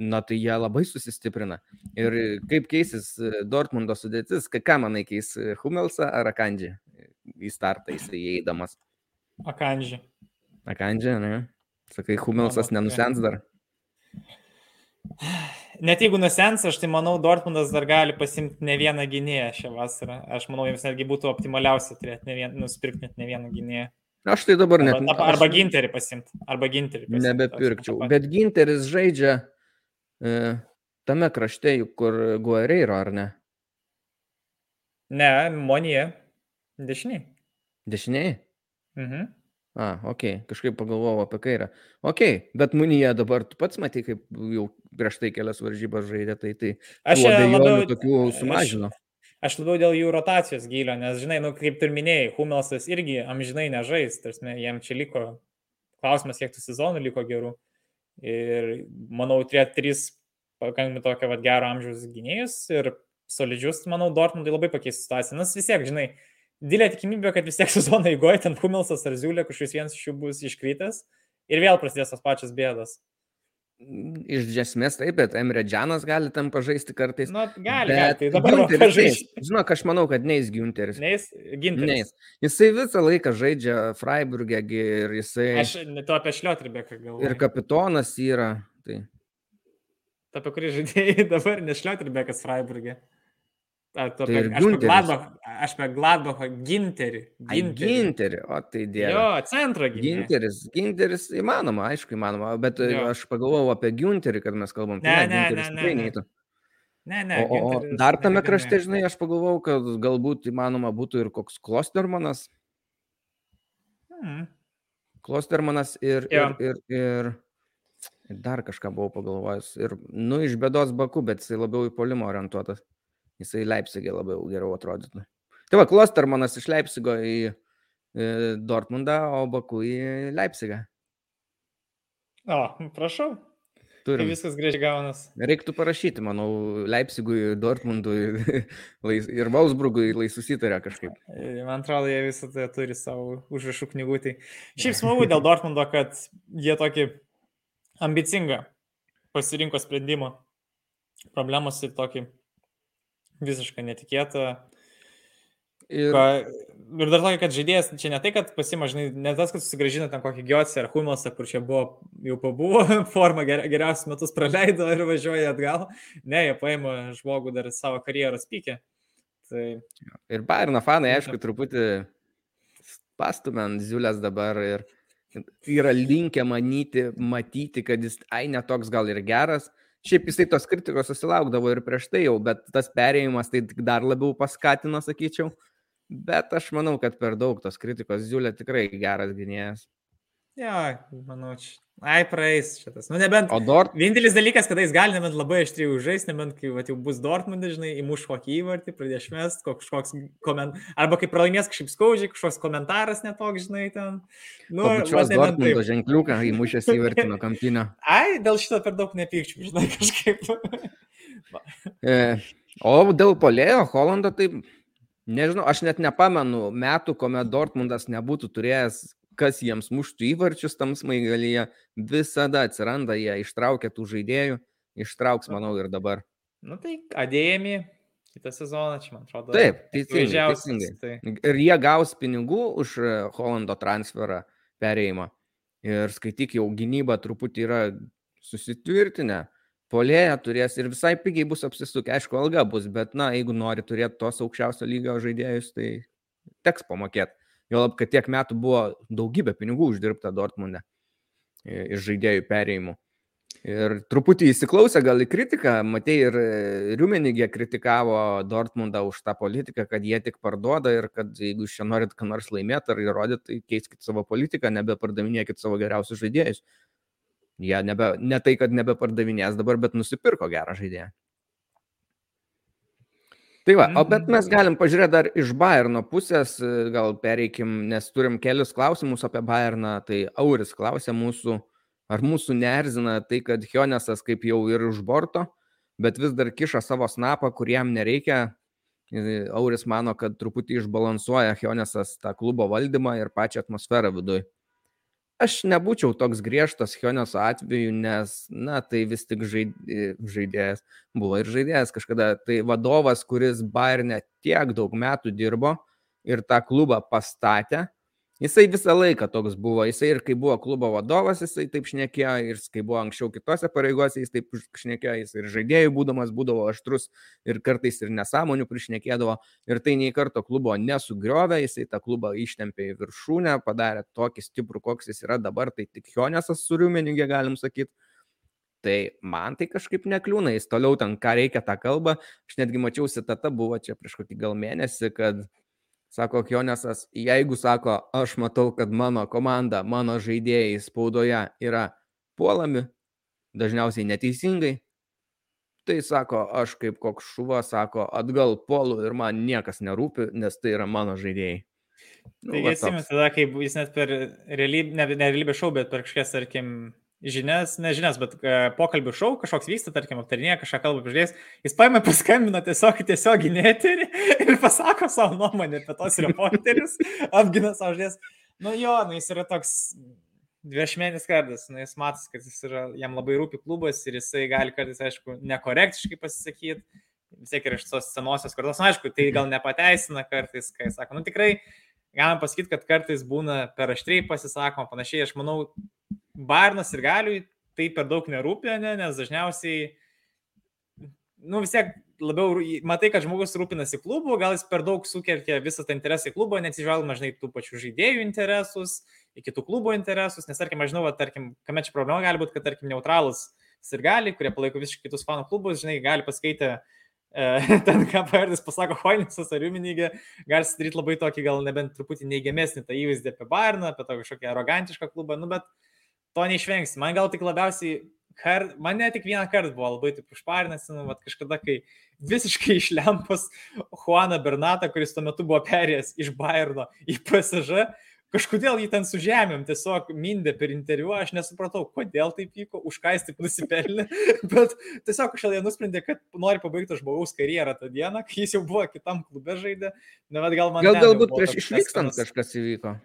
na tai jie labai susistiprina. Ir kaip keisis Dortmundo sudėtis, ką manai keis Humelsą ar Akandžį į startą įeidamas? Akandžį. Akandžį, ne? Sakai, Humelsas nenusens dar. Net jeigu nusens, aš tai manau, Dortmundas dar gali pasimti ne vieną gynėją šią vasarą. Aš manau, jiems netgi būtų optimaliausia turėti ne vien, nusipirkti net ne vieną gynėją. Aš tai dabar net. Arba, arba aš... ginterį pasimti. Arba ginterį. Pasimti, nebepirkčiau. Bet ginteris žaidžia e, tame krašte, kur Guerreiro, ar ne? Ne, Monija. Dešiniai. Dešiniai? Mhm. A, ok, kažkaip pagalvojau apie kairę. Ok, bet Munija dabar tu pats matai, kaip jau prieš tai kelias varžybas žaidė, tai tai aš labiau tokių sumažino. Aš, aš labiau dėl jų rotacijos gylio, nes, žinai, nu, kaip ir minėjai, Humelsas irgi amžinai nežais, tarsi jam čia liko klausimas, kiek tų sezonų liko gerų. Ir manau, turėti trys pakankamai tokio vat, gero amžiaus gynėjus ir solidžius, manau, Dortmundai labai pakeis situaciją. Nes vis tiek, žinai, didelė tikimybė, kad vis tiek sezono eigoje ten Humelsas ar Ziulė kažkoks vienas iš jų bus iškritęs ir vėl prasidės tos pačios bėdos. Iš esmės taip, bet Emre Džanas gali tam pažaisti kartais. Na, nu, gali, gali. Tai dabar pažaisti. Žinok, aš manau, kad neis Günteris. Neis Günteris. Neis. Jisai visą laiką žaidžia Freiburgė ir jisai... Aš to apie Šliotribeką galvoju. Ir kapitonas yra. Tai. Apie kurį žaidėjai dabar, nes Šliotribekas Freiburgė. Ar tu tai apie, apie Gladbach, aš apie Gladbachą ginterį. Ginterį. ginterį, o tai dėl. Jo, centro ginterį. Ginteris, ginteris įmanoma, aišku, įmanoma, bet jo. aš pagalvojau apie ginterį, kad mes kalbam. Ne, ne, ne, ne, ne. Ne, ne, o, o dar tame krašte, žinai, aš pagalvojau, kad galbūt įmanoma būtų ir koks Klostermanas. Hmm. Klostermanas ir, ir, ir, ir, ir dar kažką buvau pagalvojęs. Ir, nu, iš bėdos baku, bet jisai labiau į polimą orientuotas jisai Leipzigė labiau geriau atrodytų. Tai va, Klostermanas iš Leipzigo į, Dortmundą, o Baku į Leipzigą. O, prašau. Turim. Tai viskas gražiai gaunas. Reiktų parašyti, manau, Leipzigui, Dortmundui ir Valsburgui lai susitarė kažkaip. Man atrodo, jie visą tai turi savo užrašų knygutį. Šiaip smagu dėl Dortmundo, kad jie tokį ambicingą pasirinko sprendimą. Problemos ir tokį visiškai netikėta. Ir... Ka, ir dar tokia, kad žaidėjas, čia ne tai, kad pasimažinai, ne tas, kad susigražina ten kokį Giotsi ar Humosą, kur čia buvo, jau pabuvo forma, ger, geriausius metus praleido ir važiuoja atgal. Ne, jie paima žmogų dar savo karjeros pykė. Tai... Ir Bayerno fanai, aišku, truputį pastumė ant Ziulės dabar ir yra linkę manyti, matyti, kad jis, ai, netoks gal ir geras, Šiaip jisai tos kritikos susilaukdavo ir prieš tai jau, bet tas perėjimas tai dar labiau paskatino, sakyčiau. Bet aš manau, kad per daug tos kritikos Ziulė tikrai geras gynėjas. Jo, manau, čia. Ai, praeis šitas. Nu, nebent. O Dort. Vienintelis dalykas, kada jis gali nebent labai aštriai užžaisti, nebent kai va, jau bus Dortmund, žinai, įmuš kokį įvartį, pradės šmest, kažkoks koment... Arba kai pralaimės kažkaip skaudžiai, kažkoks komentaras netoks, žinai, ten. Nu, va, Dortmundo ženkliuką įmušęs įvartį nuo kampinio. Ai, dėl šito per daug nepykčiau, žinai, kažkaip. e, O dėl polėjo Holando, tai nežinau, aš net nepamenu metų, kuomet Dortmundas nebūtų turėjęs, kas jiems muštų įvarčius tam smaigalyje. Visada atsiranda, jie ištraukia tų žaidėjų, ištrauks, manau, ir dabar. Nu tai adėjami kitą sezoną, čia man atrodo. Taip, teisingai. teisingai. Tai. Ir jie gaus pinigų už e, Holando transferą perėjimą. Ir skaityk, jau gynyba truputį yra susitvirtinę polėje turės ir visai pigiai bus apsisukę. Aišku, alga bus, bet, na, jeigu nori turėti tos aukščiausio lygio žaidėjus, tai teks pamokėti. Jo lab, kad tiek metų buvo daugybė pinigų uždirbta Dortmunde iš žaidėjų perėjimų. Ir truputį įsiklausę gal į kritiką, matai ir Riumenigė kritikavo Dortmundą už tą politiką, kad jie tik parduoda ir kad jeigu jūs čia norit ką nors laimėti ar įrodyti, tai keiskit savo politiką, nebepardavinėkit savo geriausius žaidėjus. Jie nebe, ne tai, kad nebepardavinės dabar, bet nusipirko gerą žaidėją. Tai va, o bet mes mhm. galim pažiūrėti dar iš Bayerno pusės, gal pereikim, nes turim kelius klausimus apie Bayerną. Tai Auris klausė mūsų, ar mūsų neerzina tai, kad Hionesas kaip jau ir už borto, bet vis dar kiša savo snapą, kuriam nereikia. Auris mano, kad truputį išbalansuoja Hionesas tą klubo valdymą ir pačią atmosferą viduje aš nebūčiau toks griežtas Hionės atveju, nes, na, tai vis tik žaidėjas, buvo ir žaidėjas kažkada, tai vadovas, kuris Bayernė tiek daug metų dirbo ir tą klubą pastatė, Jisai visą laiką toks buvo, jisai ir kai buvo klubo vadovas, jisai taip šnekėjo, ir kai buvo anksčiau kitose pareigose, jis taip šnekėjo, jis ir žaidėjų būdamas būdavo aštrus ir kartais ir nesąmonių prišnekėdavo, ir tai nei karto klubo nesugriovė, jisai tą klubą ištempė į viršūnę, padarė tokį stiprų, koks jis yra dabar, tai tik Hionesas su Riumenigė galim sakyti. Tai man tai kažkaip nekliūna, jis toliau ten ką reikia tą kalbą. Aš netgi mačiau citata, buvo čia prieš kokį gal mėnesį, kad Sako Kionesas, jeigu sako, aš matau, kad mano komanda, mano žaidėjai spaudoje yra puolami, dažniausiai neteisingai, tai sako, aš kaip koks šuva, sako, atgal puolu ir man niekas nerūpi, nes tai yra mano žaidėjai. Nu, Taigi atsimenu tada, kai jis net per realybę, ne, ne realybę šau, bet per kažkokias, tarkim, žinias, ne žinias, bet uh, pokalbių šau kažkoks vyksta, tarkim, aptarinėja kažką kalbą pažiūrės, jis paima paskambina tiesiog tiesiog gynėterį ir pasako savo nuomonę apie tos reporterius, apgina savo žodės. Nu jo, nu jis yra toks dviešmenis kardas, nu jis matas, kad jis yra, jam labai rūpi klubas ir jisai gali kartais, aišku, nekorektiškai pasisakyti, vis tiek ir iš tos senosios kartos, nu, aišku, tai gal nepateisina kartais, kai sako, nu tikrai, galim pasakyti, kad kartais būna per aštriai pasisakoma, panašiai, aš manau, Bairnas ir Galiui tai per daug nerūpia, ne, nes dažniausiai, nu vis tiek labiau, matai, kad žmogus rūpinasi klubu, gal jis per daug sukelkia visą tą interesą į klubą, neatsižvelgama, žinai, tų pačių žaidėjų interesus, į kitų klubo interesus, nes, tarkim, aš žinau, va, tarkim, kame čia problema gali būti, kad, tarkim, neutralus ir gali, kurie palaiko visiškai kitus fanų klubus, žinai, gali paskaitę e, ten, ką Pavardis pasako Hoinisas ar Juminygė, gali sudaryti labai tokį, gal nebent truputį neigiamesnį tą įvaizdį apie Bairną, apie tą kažkokią arogantišką klubą, nu, bet to neišvengsi. Man gal tik labiausiai, kar, man ne tik vieną kartą buvo labai taip užparinęs, nu, vat, kažkada, kai visiškai išlempus Juaną Bernatą, kuris tuo metu buvo perėjęs iš Bayerno į PSG, kažkodėl jį ten su žemėm tiesiog mindė per interviu, aš nesupratau, kodėl taip vyko, už ką jis taip nusipelnė, bet tiesiog jie nusprendė, kad nori pabaigti žmogaus karjerą tą dieną, kai jis jau buvo kitam klube žaidė. Ne, gal man gal galbūt prieš išvykstant kažkas įvyko.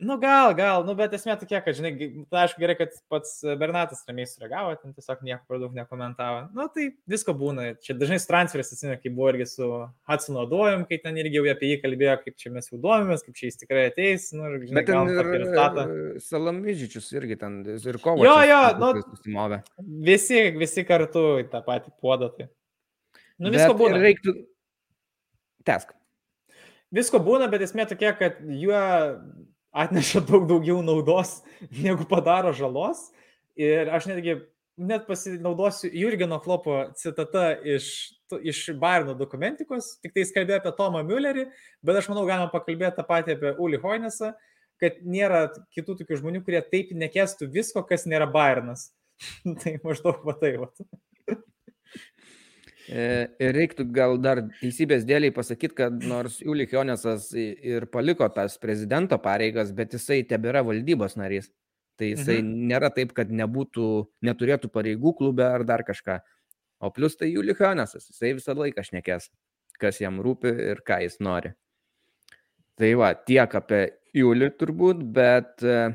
Nu gal, gal, nu bet esmė tokia, kad, žinai, tai aišku gerai, kad pats Bernatas ramiai sureagavo, ten tiesiog nieko per daug nekomentavo. Nu tai visko būna. Čia dažnai su transferis, atsimenu, kai buvo irgi su Hudsonu Duojum, kai ten irgi jau apie jį kalbėjo, kaip čia mes jau duomėmės, kaip čia jis tikrai ateis. Nu, ir, žinai, bet ten ir Salamyžičius irgi ten, ir kovo. Jo, jo, nu, visi, visi kartu į tą patį puodą. Tai. Nu visko bet būna. Reiktų... Tesk. Visko būna, bet esmė tokia, kad juo atneša daug daugiau naudos, negu padaro žalos. Ir aš netgi net pasinaudosiu Jurgeno Klopo citata iš, iš Bairno dokumentikos, tik tai jis kalbėjo apie Tomą Müllerį, bet aš manau, galima pakalbėti tą patį apie Uli Hoinesą, kad nėra kitų tokių žmonių, kurie taip nekestų visko, kas nėra Bairnas. tai maždaug va tai. E, ir reiktų gal dar teisybės dėliai pasakyti, kad nors Julik Jonesas ir paliko tas prezidento pareigas, bet jisai tebėra valdybos narys. Tai jisai mhm. nėra taip, kad nebūtų, neturėtų pareigų klube ar dar kažką. O plus tai Julihanesas, jisai visą laiką šnekės, kas jam rūpi ir ką jis nori. Tai va, tiek apie Julį turbūt, bet uh,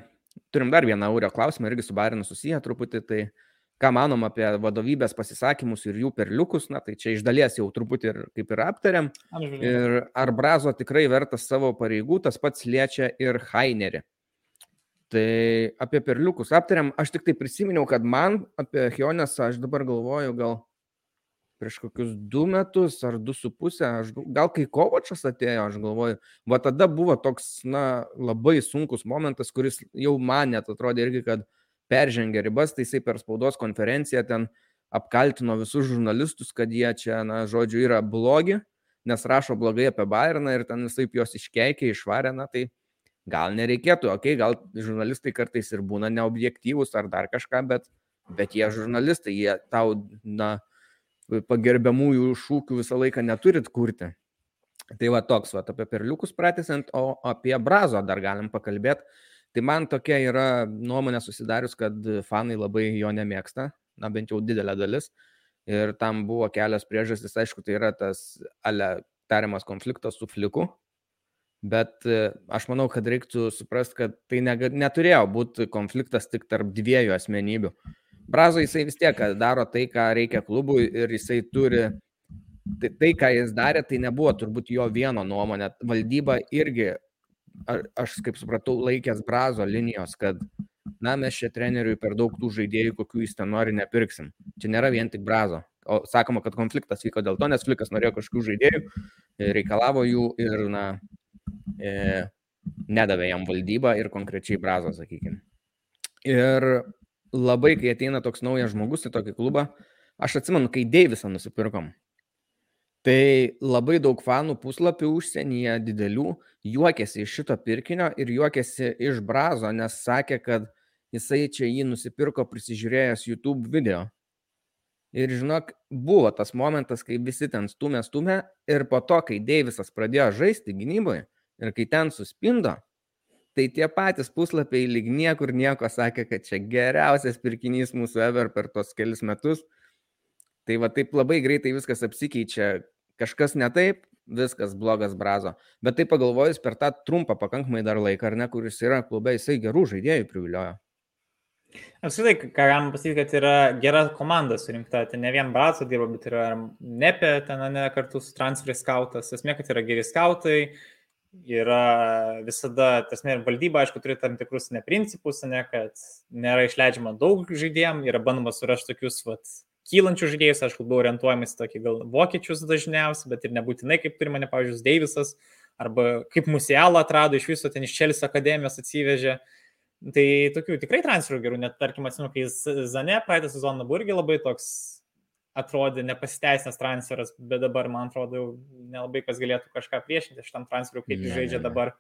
turim dar vieną Aurio klausimą, irgi su Barinu susiję truputį, tai ką manom apie vadovybės pasisakymus ir jų perliukus, na tai čia iš dalies jau truputį ir kaip ir aptariam. Ir ar Brazo tikrai vertas savo pareigų, tas pats liečia ir Hainerį. Tai apie perliukus aptariam, aš tik tai prisiminiau, kad man apie Hionesą aš dabar galvoju gal prieš kokius du metus ar du su pusę, aš, gal kai Kovačas atėjo, aš galvoju, va tada buvo toks, na, labai sunkus momentas, kuris jau man net atrodė irgi, kad peržengė ribas, tai jisai per spaudos konferenciją ten apkaltino visus žurnalistus, kad jie čia, na, žodžiu, yra blogi, nes rašo blogai apie Bayerną ir ten visai juos iškeikė, išvarė, na, tai gal nereikėtų, okei, okay, gal žurnalistai kartais ir būna neobjektyvūs ar dar kažką, bet, bet jie žurnalistai, jie tau, na, pagerbiamųjų šūkių visą laiką neturit kurti. Tai va toks, va, apie perliukus pratęsant, o apie brazo dar galim pakalbėti. Tai man tokia yra nuomonė susidarius, kad fanai labai jo nemėgsta, na bent jau didelė dalis. Ir tam buvo kelios priežastys, aišku, tai yra tas ale tariamas konfliktas su fliku, Bet e, aš manau, kad reiktų suprasti, kad tai neturėjo būti konfliktas tik tarp dviejų asmenybių. Brazo jisai vis tiek daro tai, ką reikia klubui ir jisai turi, tai, tai ką jis darė, tai nebuvo turbūt jo vieno nuomonė. Valdyba irgi, aš kaip supratau, laikęs Brazo linijos, kad na, mes čia treneriui per daug tų žaidėjų, kokių jis ten nori, nepirksim. Čia nėra vien tik Brazo. O sakoma, kad konfliktas vyko dėl to, nes Flikas norėjo kažkokių žaidėjų, reikalavo jų ir, na, e, nedavė jam valdybą ir konkrečiai Brazo, sakykime. Ir labai, kai ateina toks naujas žmogus į tokį klubą, aš atsimenu, kai Deivisą nusipirkom, tai labai daug fanų puslapių užsienyje didelių juokėsi iš šito pirkinio ir juokėsi iš Brazo, nes sakė, kad jisai čia jį nusipirko prisižiūrėjęs YouTube video. Ir žinok, buvo tas momentas, kai visi ten stumė, stumė ir po to, kai Deivisas pradėjo žaisti gynyboje, Ir kai ten suspindo, tai tie patys puslapiai lyg niekur nieko sakė, kad čia geriausias pirkinys mūsų ever per tos kelius metus. Tai va taip labai greitai viskas apsikeičia, kažkas ne taip, viskas blogas brazo. Bet tai pagalvojus per tą trumpą pakankamai dar laiką, ar ne, kuris yra klube, jisai gerų žaidėjų priviliojo. Apskritai, ką galim pasakyti, kad yra gera komanda surinkta, ten ne vien Braco dirba, bet yra Nepė, ten ne kartu su transferis skautas, esmė, kad yra geri skautai, yra visada, tas ir valdyba, aišku, turi tam tikrus neprincipus, ne, kad nėra išleidžiama daug žaidėjim, yra bandoma surasti tokius, vat, kylančių žaidėjus, aišku, buvo orientuojamas tokį gal vokiečius dažniausiai, bet ir nebūtinai kaip turi mane, pavyzdžiui, Deivisas, arba kaip Musialą atrado iš viso ten iš Čelės akademijos atsivežė. Tai tokių tikrai transferų gerų, net tarkim, atsimenu, kai Zane praeitą sezoną buvo irgi labai toks atrodė nepasiteisęs transferas, bet dabar, man atrodo, nelabai kas galėtų kažką priešinti šitam transferiu, kaip jis žaidžia dabar.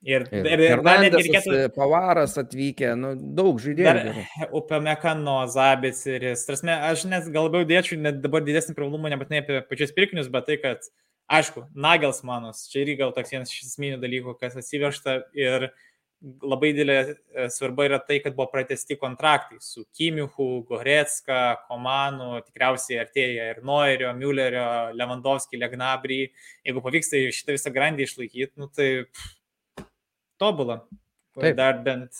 Ir, ir, ir, ir dar netgi reikėtų. Pavaras atvykę, nu, daug žaidėjų. Upamekano, Zabits ir jis. Trasme, aš net gal labiau dėčiau net dabar didesnį privalumą nebūtinai apie pačius pirkinius, bet tai, kad, aišku, Nagelsmanas, čia irgi gal toks vienas iš esminių dalykų, kas atsivežta ir labai didelė e, svarba yra tai, kad buvo pratesti kontraktai su Kimiuchu, Goretska, Komanu, tikriausiai artėja ir Noirio, Müllerio, Lewandowski, Legnabry. Jeigu pavyksta šitą visą grandį išlaikyti, nu, tai pff, tobulą. Taip. Dar bent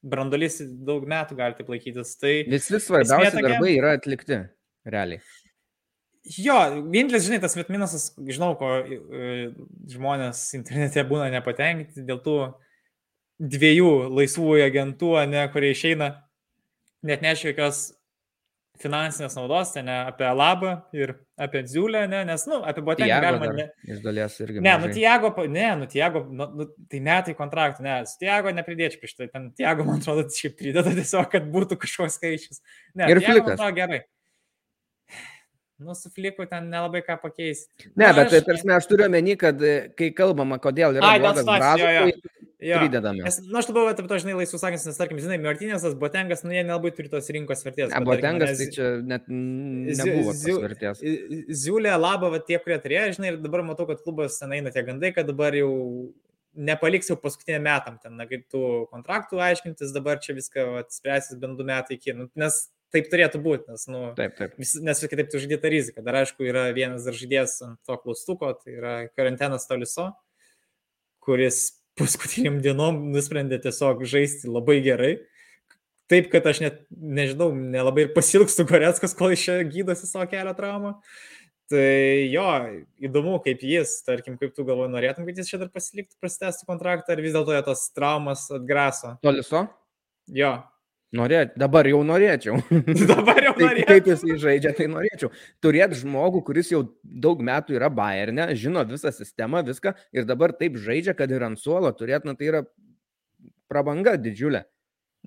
brandolis daug metų gali taip laikytis. Tai Visi svarbiausi tokia... darbai yra atlikti, realiai. Jo, vienintelis, žinai, tas minusas, žinau, ko e, žmonės internete būna nepatenkinti dėl tų dviejų laisvųjų agentų, ne, kurie išeina, net nešia jokios finansinės naudos, ne apie labą ir apie dziulę, ne, nes, nu, apie botenį galima. Ne, iš dalies irgi. Ne, nu, Tiago, ne, nu, Tiago, nu, nu, tai metai kontraktų, ne, su Tiago nepridėčiau prieš tai, ten Tiago, man atrodo, šiaip prideda tiesiog, kad būtų kažkoks skaičius. Ne, ir Tiago. Man gerai. Nu, su fliku ten nelabai ką pakeisti. Ne, nu, bet aš... tarsi aš turiu omeny, kad e, kai kalbama, kodėl yra Ai, blogas brazas, tai Jo. Pridedame. Nes, na, nu, aš labiau apie to, žinai, laisvus sakant, nes, tarkim, žinai, Martinėsas, Botengas, nu, jie nelabai turi tos rinkos vertės. Ne, Botengas, tai čia net nebuvo tos vertės. Ziulė, Laba, va, tie, kurie turėjo, žinai, ir dabar matau, kad klubas ten eina tie gandai, kad dabar jau nepaliks jau paskutinė metam ten, na, kaip tų kontraktų aiškintis, dabar čia viską spręsis bent du metai iki, nu, nes taip turėtų būti, nes, nu, Taip, taip. vis, nes kitaip tu žaidži tą riziką. Dar aišku, yra vienas dar žaidėjas ant to klaustuko, tai yra karantinas Toliso, kuris paskutiniam dienom nusprendė tiesiog žaisti labai gerai. Taip, kad aš net, nežinau, nelabai ir pasilgstu Goretskos, kol iš čia gydosi savo kelio traumą. Tai jo, įdomu, kaip jis, tarkim, kaip tu galvoji, norėtum, kad jis čia dar pasiliktų, prastestų kontraktą, ar vis dėlto jo tos traumas atgraso. Toliso? Jo, Norėt, dabar jau norėčiau. dabar jau Tai norėtum. kaip jis žaidžia, tai norėčiau. Turėti žmogų, kuris jau daug metų yra Bayerne, žino visą sistemą, viską ir dabar taip žaidžia, kad ir ant suolo turėt, na tai yra prabanga didžiulė.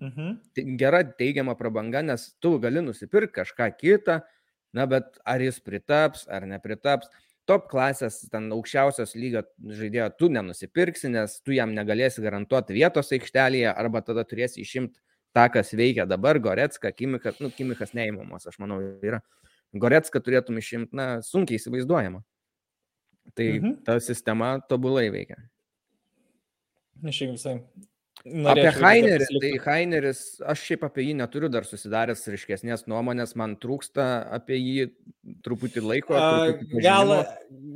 Mhm. Tai Gera teigiama prabanga, nes tu gali nusipirkti kažką kitą, na bet ar jis pritaps ar nepritaps. Top klasės, ten aukščiausios lygio žaidėjo tu nenusipirksi, nes tu jam negalėsi garantuoti vietos aikštelėje arba tada turėsi išimti tą, kas veikia dabar, Goretska, Kimikas, nu, Kimikas neįmamas, aš manau, yra. Goretska turėtum išimti, na, sunkiai įsivaizduojama. Tai Mhm. ta sistema tobulai veikia. Irgi visai. Apie norėčiau, kad Hainerį, tai Haineris, aš šiaip apie jį neturiu dar susidaręs ryškesnės nuomonės, man trūksta apie jį truputį laiko. Truputį Gal,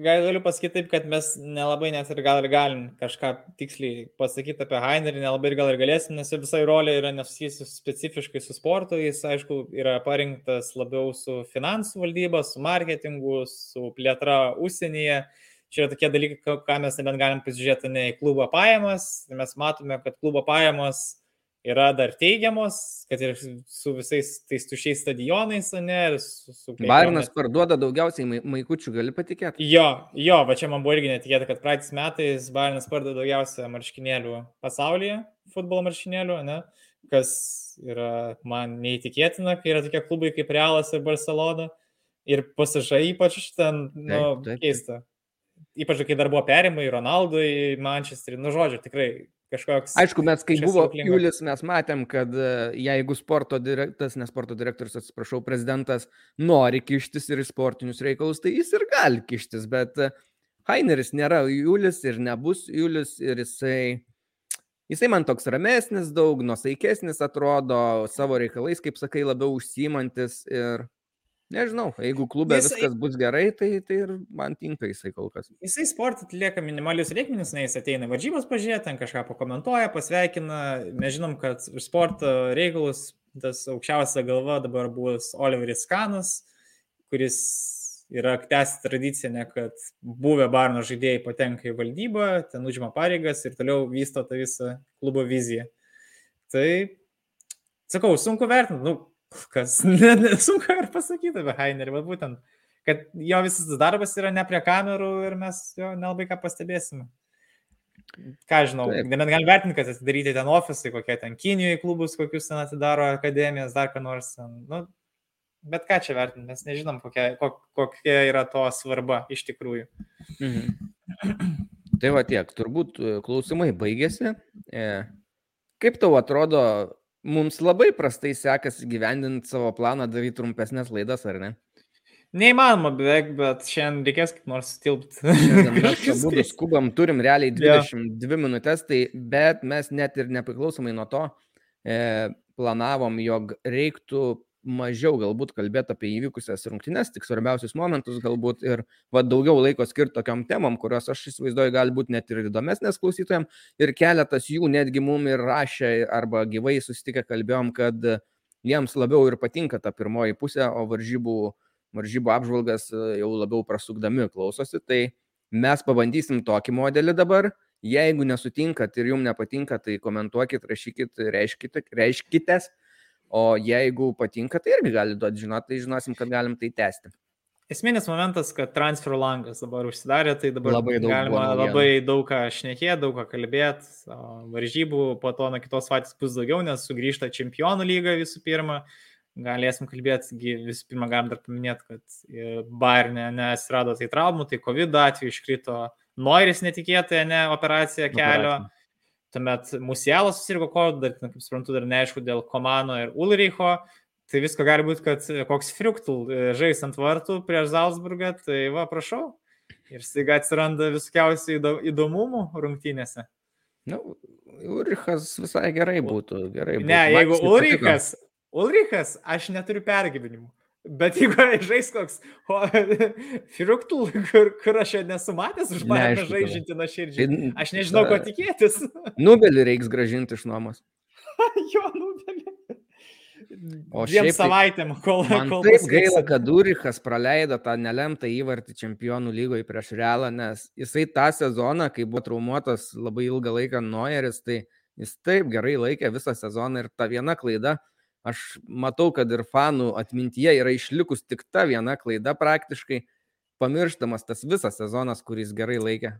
gal galiu pasakyti taip, kad mes nelabai net ir gal ir galim kažką tiksliai pasakyti apie Hainerį, nelabai ir gal ir galėsim, nes visai rolė yra nesusijusi specifiškai su sportu, jis aišku yra parinktas labiau su finansų valdyba, su marketingu, su plėtra užsienyje. Čia yra tokie dalykai, ką- mes nebent galim pasižiūrėti ne į klubo pajamas, mes matome, kad klubo pajamos yra dar teigiamos, kad ir su visais tais tušiais stadionais, ne, ir su... su gauna- parduoda daugiausiai mai- maikučių, gali patikėti. Jo, jo, va čia man buvo irgi netikėta, kad praeitais metais Bairnas pardavė daugiausia marškinėlių pasaulyje, futbolo marškinėlių, ne? kas yra man neįtikėtina, kai yra tokie klubai kaip Realas ir Barcelona. Ir pasižai ypač ten, nu, Taip, taip, taip. keista. Ypač kai dar buvo perimai Ronaldui Manchesterį, nu žodžiu, tikrai kažkoks... Aišku, mes kai buvo stebuklingo. Julius, mes matėm, kad e, jeigu sporto direktorius, ne sporto direktorius, atsiprašau, prezidentas nori kištis ir į sportinius reikalus, tai jis ir gali kištis, bet e, Haineris nėra Julius ir nebus Julius ir jisai, jisai man toks ramesnis, daug nusaikesnis atrodo, savo reikalais, kaip sakai, labiau užsimantis ir nežinau, jeigu klube Jisai- viskas bus gerai, tai, tai ir man tinka jisai kol kas. Jisai sportą atlieka minimalius reikmenis, na jis ateina varžybas pažiūrėti, ten kažką pakomentuoja, pasveikina. Mes žinom, kad už sporto reikalus tas aukščiausia galva dabar bus Oliveris Kanas, kuris yra tęsti tradiciją, ne, kad buvę Barno žaidėjai patenka į valdybą, ten užima pareigas ir toliau vysto tą visą klubo viziją. Tai, sakau, sunku vertinti, nu, kas, ne, ne, sunku ir pasakyti apie Heinerį, bet būtent kad jo visas darbas yra ne prie kamerų ir mes jo nelabai ką pastebėsime. Ką žinau, nebent galim vertinti, kad atidaryti ten ofisai, kokie ten Kinijoje klubus, kokius ten atidaro akademijas, dar ką nors. Ten, nu, bet ką čia vertinti, mes nežinom, kokia, kok, kokia yra to svarba iš tikrųjų. Mhm. Tai va tiek, turbūt e, klausimai baigėsi. E, Kaip tau atrodo, mums labai prastai sekasi gyvendinti savo planą, daryti trumpesnės laidas, ar ne? Neįmanoma beveik, bet šiandien reikės kaip nors tilpti. Mes abu skubam, turim realiai Jo. 22 minutės, tai bet mes net ir nepriklausomai nuo to e, planavom, jog reiktų mažiau galbūt kalbėti apie įvykusias rungtynes, tik svarbiausius momentus galbūt ir va, daugiau laiko skirti tokiam temam, kurios aš įsivaizduoju gali būti net ir įdomesnės klausytojams. Ir keletas jų netgi mum ir rašė arba gyvai susitikę kalbėjom, kad jiems labiau ir patinka ta pirmoji pusė, o varžybų, varžybų apžvalgas e, jau labiau prasukdami klausosi. Tai mes pabandysim tokį modelį dabar. Jeigu nesutinkat ir jums nepatinka, tai komentuokit, rašykit, reiškite, reiškitės. O jeigu patinka, tai irgi gali duoti žinot, tai žinosim, kad galim tai tęsti. Esminis momentas, kad transfer langas dabar užsidarė, tai dabar Labai daug galima labai daug ką šnekėti, daug ką kalbėti. Varžybų po to nuo kitos savaitės bus daugiau, nes sugrįžta čempionų lyga visų pirma. Galėsim kalbėti, visų pirma, galim dar paminėti, kad Bayernė nesirado tai traumų, tai COVID atveju iškrito Noiris netikėtai, ne operacija kelio. Operacija. Tuomet Musielas susirgo kodu, dar, kaip suprantu, dar neaišku dėl Komano ir Ulricho. Tai visko gali būti, kad koks Friuktul žais ant vartų prieš Salzburgą, tai va, prašau. Ir staiga atsiranda visokiausių įdo- įdomumų rungtynėse. Na, Urichas visai gerai būtų. Gerai būtų. Ne, Man jeigu. Ulrichas, Ulrichas, aš neturiu pergyvenimų. Bet jeigu žais koks Firuktų, kur, kur aš nesu matęs už mane žaidžiantį nuo širdžiai, aš nežinau, ko tikėtis. Nubelį reiks gražinti iš nuomos. jo, nubelį. O dviem savaitėm, kol... Man kol taip gaila, kad Urichas praleido tą nelemtą įvartį čempionų lygoje prieš Realą, nes jisai tą sezoną, kai buvo traumuotas labai ilgą laiką Noyeris, tai jis taip gerai laikė visą sezoną ir ta viena klaida, aš matau, kad ir fanų atmintyje yra išlikus tik ta viena klaida praktiškai, pamirštamas tas visas sezonas, kuris gerai laikė.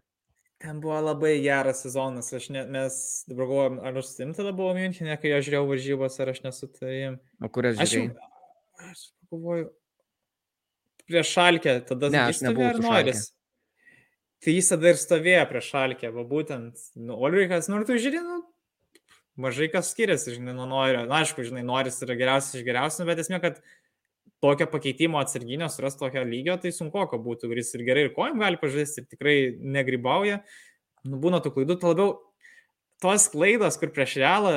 Ten buvo labai geras sezonas, aš ne, mes dabar galvojom, ar aš su tim tada buvau Münchenė, kai aš žiūrėjau varžybos, ar aš nesu tavim. O kurias žiūrėjai? Aš, aš galvoju, prieš šalkę, tada ne, aš nebuvau Noiris. Tai jis tada ir stovėjo prieš šalkę, va būtent, nu, Olrikas, nu, ir tu žiūrėjai, nu, mažai kas skiriasi, žinai, nuo Noirio. Na, aišku, žinai, Noris yra geriausias iš geriausių, bet esmė, kad tokio pakeitimo atsarginio suras tokio lygio, tai sunku, ko būtų, kuris ir gerai ir kojim gali pažaisti, ir tikrai negrybauja. Nu, būna tų klaidų, tai labiau tos klaidos, kur prieš realą,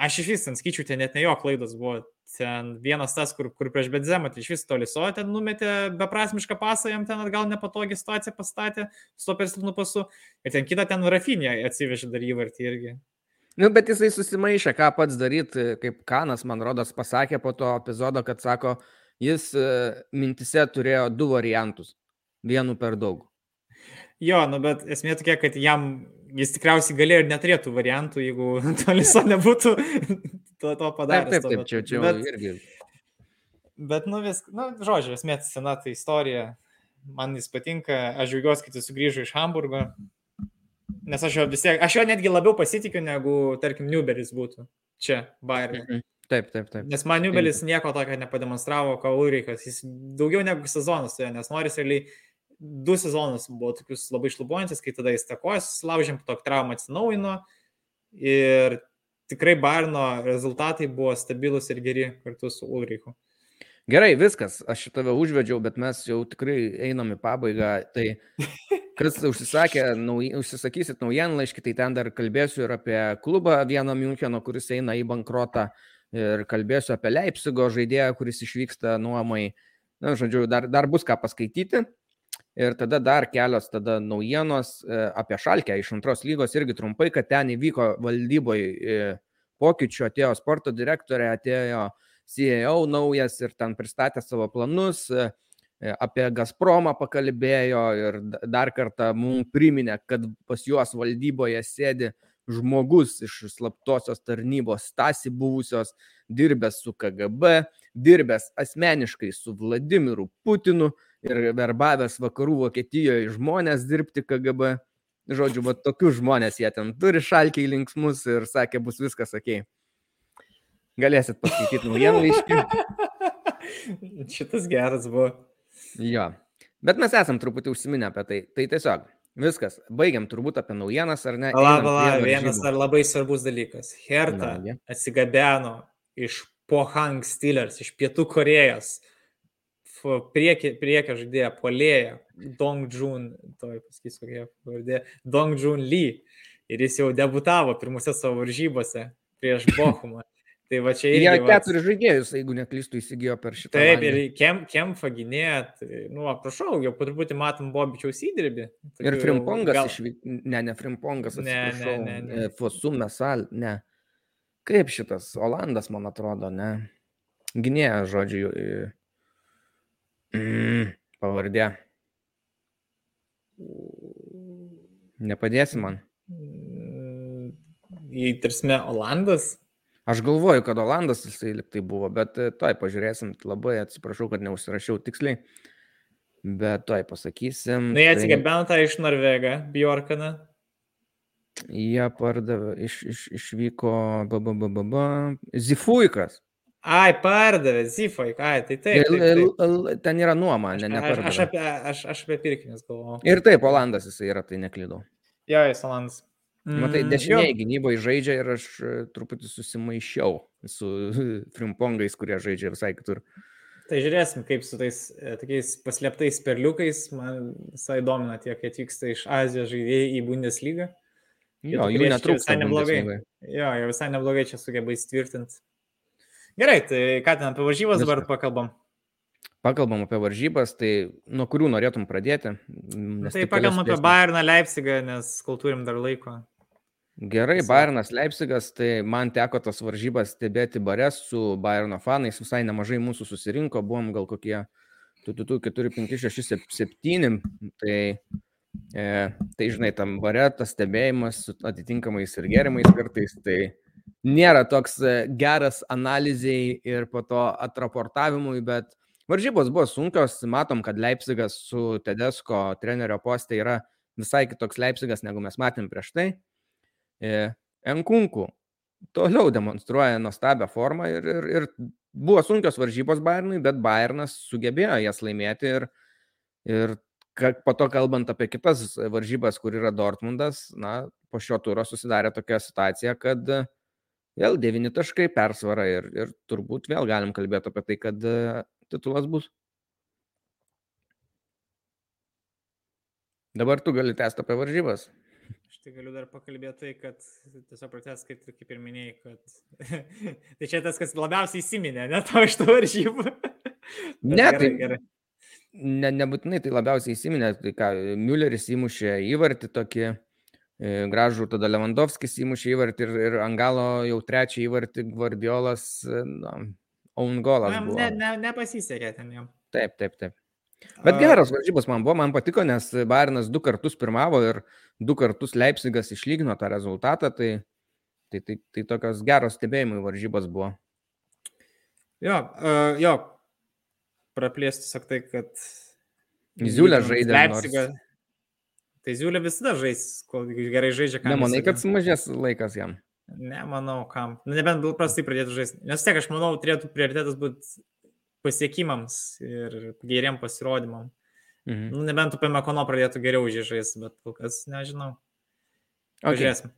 aš iš vis ten skaičiu, ten net ne jo klaidos buvo. Ten vienas tas, kur, kur prieš Bedzemą, tai iš vis toli so, ten numetė beprasmišką pasą, jam ten atgal nepatogią situaciją pastatė, su to persilnu pasu. Ir ten kitą ten Rafinė atsivežė dar įvartį irgi. Nu, bet jisai susimaišė, ką pats daryti, kaip Kanas, man rodos, pasakė po to epizodo, kad sako, jis e, mintise turėjo du variantus. Vienu per daug. Jo, nu, bet esmė tokia, kad jam jis tikriausiai galėjo ir neturėtų variantų, jeigu Toliso nebūtų to, to padaręs. Taip, taip, taip, čia, čia bet, irgi. Bet, nu, vis, nu, žodžiu, esmė sena ta istorija. Man jis patinka, aš džiaugiuosi, kad jis sugrįžo iš Hamburgo. Nes aš jo vis tiek, aš jo netgi labiau pasitikiu, negu, tarkim, Newberis būtų čia, Bayern. Mhm. Taip, taip, taip. Nes man Newberis nieko tokio nepademonstravo, ką Ulrikas. Jis daugiau negu sezonas, nes nori realiai du sezonus buvo tokius labai šlubuojantis, kai tada jis takojas, laužėm, po to traumą atsinaujino ir tikrai Barno rezultatai buvo stabilus ir geri kartu su Ulriku. Gerai, viskas, aš šitą užvedžiau, bet mes jau tikrai einam į pabaigą. Tai kas užsisakė, nauj, užsisakysit naujienlaiškį, tai ten dar kalbėsiu ir apie klubą vieną Müncheno, kuris eina į bankrotą, ir kalbėsiu apie Leipzigo žaidėją, kuris išvyksta nuomai. Na, žodžiu, dar, dar bus ką paskaityti. Ir tada dar kelios tada naujienos e, apie Šalkę iš antros lygos irgi trumpai, kad ten įvyko valdyboje pokyčių, atėjo sporto direktorė, atėjo CEO naujas ir ten pristatė savo planus. E, E, apie Gazpromą pakalbėjo ir dar kartą mums priminė, kad pas juos valdyboje sėdi žmogus iš slaptosios tarnybos Stasi buvusios, dirbęs su KGB, dirbęs asmeniškai su Vladimiru Putinu ir verbavęs vakarų Vokietijoje žmonės dirbti KGB. Žodžiu, va tokius žmonės jie ten turi šalkiai linksmus ir sakė, bus viskas ok. Galėsit paskaityti naujienų iškį. Šitas geras buvo. Jo. Bet mes esam truputį užsiminę apie tai. Tai tiesiog viskas. Baigiam turbūt apie naujienas, ar ne? Pala, vienas ar labai svarbus dalykas. Herta Na, atsigabeno iš Pohang Steelers, iš Pietų Korejos. Priekio, priekio žaidėja Polėja, Dong Jun, to pasakysiu, kokia pavardė, Dong Jun Lee. Ir jis jau debutavo pirmuose savo varžybose prieš Bochumą. Tai va čia irgi. Jie keturis žaidėjus, jeigu neklystų, įsigijo per šitą. Taip, ir kem, Kemfa gynė, tai, nu, prašau, jau po truputį matom Bobičiaus įdirbį. Ir Frimpongas gal... išvyk... Ne, ne Frimpongas, ne, ne, ne, ne. Fosum Mesal, ne. Kaip šitas Olandas, man atrodo, ne. Gynėja, žodžiu. Mm, pavardė. Nepadėsi man. Į tarsme Olandas? Aš galvoju, kad Olandas jisai liktai buvo, bet e, toj pažiūrėsim, labai atsiprašau, kad neužsirašiau tiksliai, bet toj pasakysim. Na, jie atsigabeno tą iš Norvegą, Bjorkaną. Jie pardavė, iš, iš, išvyko, babababa, Zifuikas. Ai, pardavė, Zifuik, ai, tai taip. taip, taip. Ten yra nuoma, ne, ne. Aš, aš, apie, aš, aš apie pirkinius galvoju. Ir taip, Olandas jisai yra, tai neklydau. Jo, jis Olandas. Matai, mm, dešiniai gynyboje žaidžia ir aš e, truputį susimaišiau su frimpongais, kurie žaidžia visai kitur. Tai žiūrėsim, kaip su tais e, tokiais paslėptais perliukais, man visai domina tie, kai atvyksta iš Azijos žaidėjai į Bundeslygą. Jo, jų netrūksta. Visai neblogai. Jo, jie visai neblogai čia sugeba įtvirtinti. Gerai, tai ką ten apie varžybas dabar pakalbam? Pakalbam apie varžybas, tai nuo kurių norėtum pradėti? Nes tai pakalbam apie Bayerną Leipzigą, nes kol turim dar laiko. Gerai, Bayernas Leipzigas, tai man teko tas varžybas stebėti barės su Bayerno fanais, visai nemažai mūsų susirinko, buvom gal kokie 2, 4, 5, 6, 7, tai, e, tai žinai, tam bare tas stebėjimas su atitinkamais ir gerimais kartais, tai nėra toks e, geras analizai ir po to atraportavimui, bet Varžybos buvo sunkios, matom, kad Leipzigas su Tedesko trenerio postė yra visai kitoks Leipzigas, negu mes matėm prieš tai. E, Enkunku toliau demonstruoja nuostabią formą ir, ir, ir buvo sunkios varžybos Bayernui, bet Bayernas sugebėjo jas laimėti ir, ir po to kalbant apie kitas varžybas, kur yra Dortmundas, na, po šio turo susidarė tokia situacija, kad vėl devyni taškai persvara ir, ir turbūt vėl galim kalbėti apie tai, kad titulas bus. Dabar tu gali tęsti apie varžybas. Aš tai galiu dar pakalbėti tai, kad tiesiog pratęs, kaip, kaip ir minėjai, kad tai čia tas, kas labiausiai įsiminė, ne to iš tų varžybų. ne, gerai, tai gerai. Ne, nebūtinai tai labiausiai įsiminė, tai ką, Mülleris įmušė įvartį tokį e, gražų, tada Lewandowskis įmušė įvartį ir, ir Angalo jau trečią įvartį Guardiolas, e, na, Own golas. Ne, ne, ne, nepasisekė ten jam. Taip, taip, taip. Bet geras varžybos man buvo, man patiko, nes Bairnas du kartus pirmavo ir du kartus Leipzigas išlygino tą rezultatą, tai, tai, tai, tai tokios geros stebėjimai varžybos buvo. Jo, uh, jo, praplėsti tiesiog tai, kad... Ziulė žaidė. Leipzigą. Nors... Tai Ziulė visada žais, kol gerai žaidžia. Nemanai, kad sumažės laikas jam. Nemanau, kam. Nu, nebent prastai pradėtų žaisti. Nes tiek, aš manau, turėtų prioritetas būti pasiekimams ir geriem pasirodymam. Mhm. Nu, nebent apie Mekono pradėtų geriau žaisti, bet kol kas nežinau. Pažiūrėsim. Okay.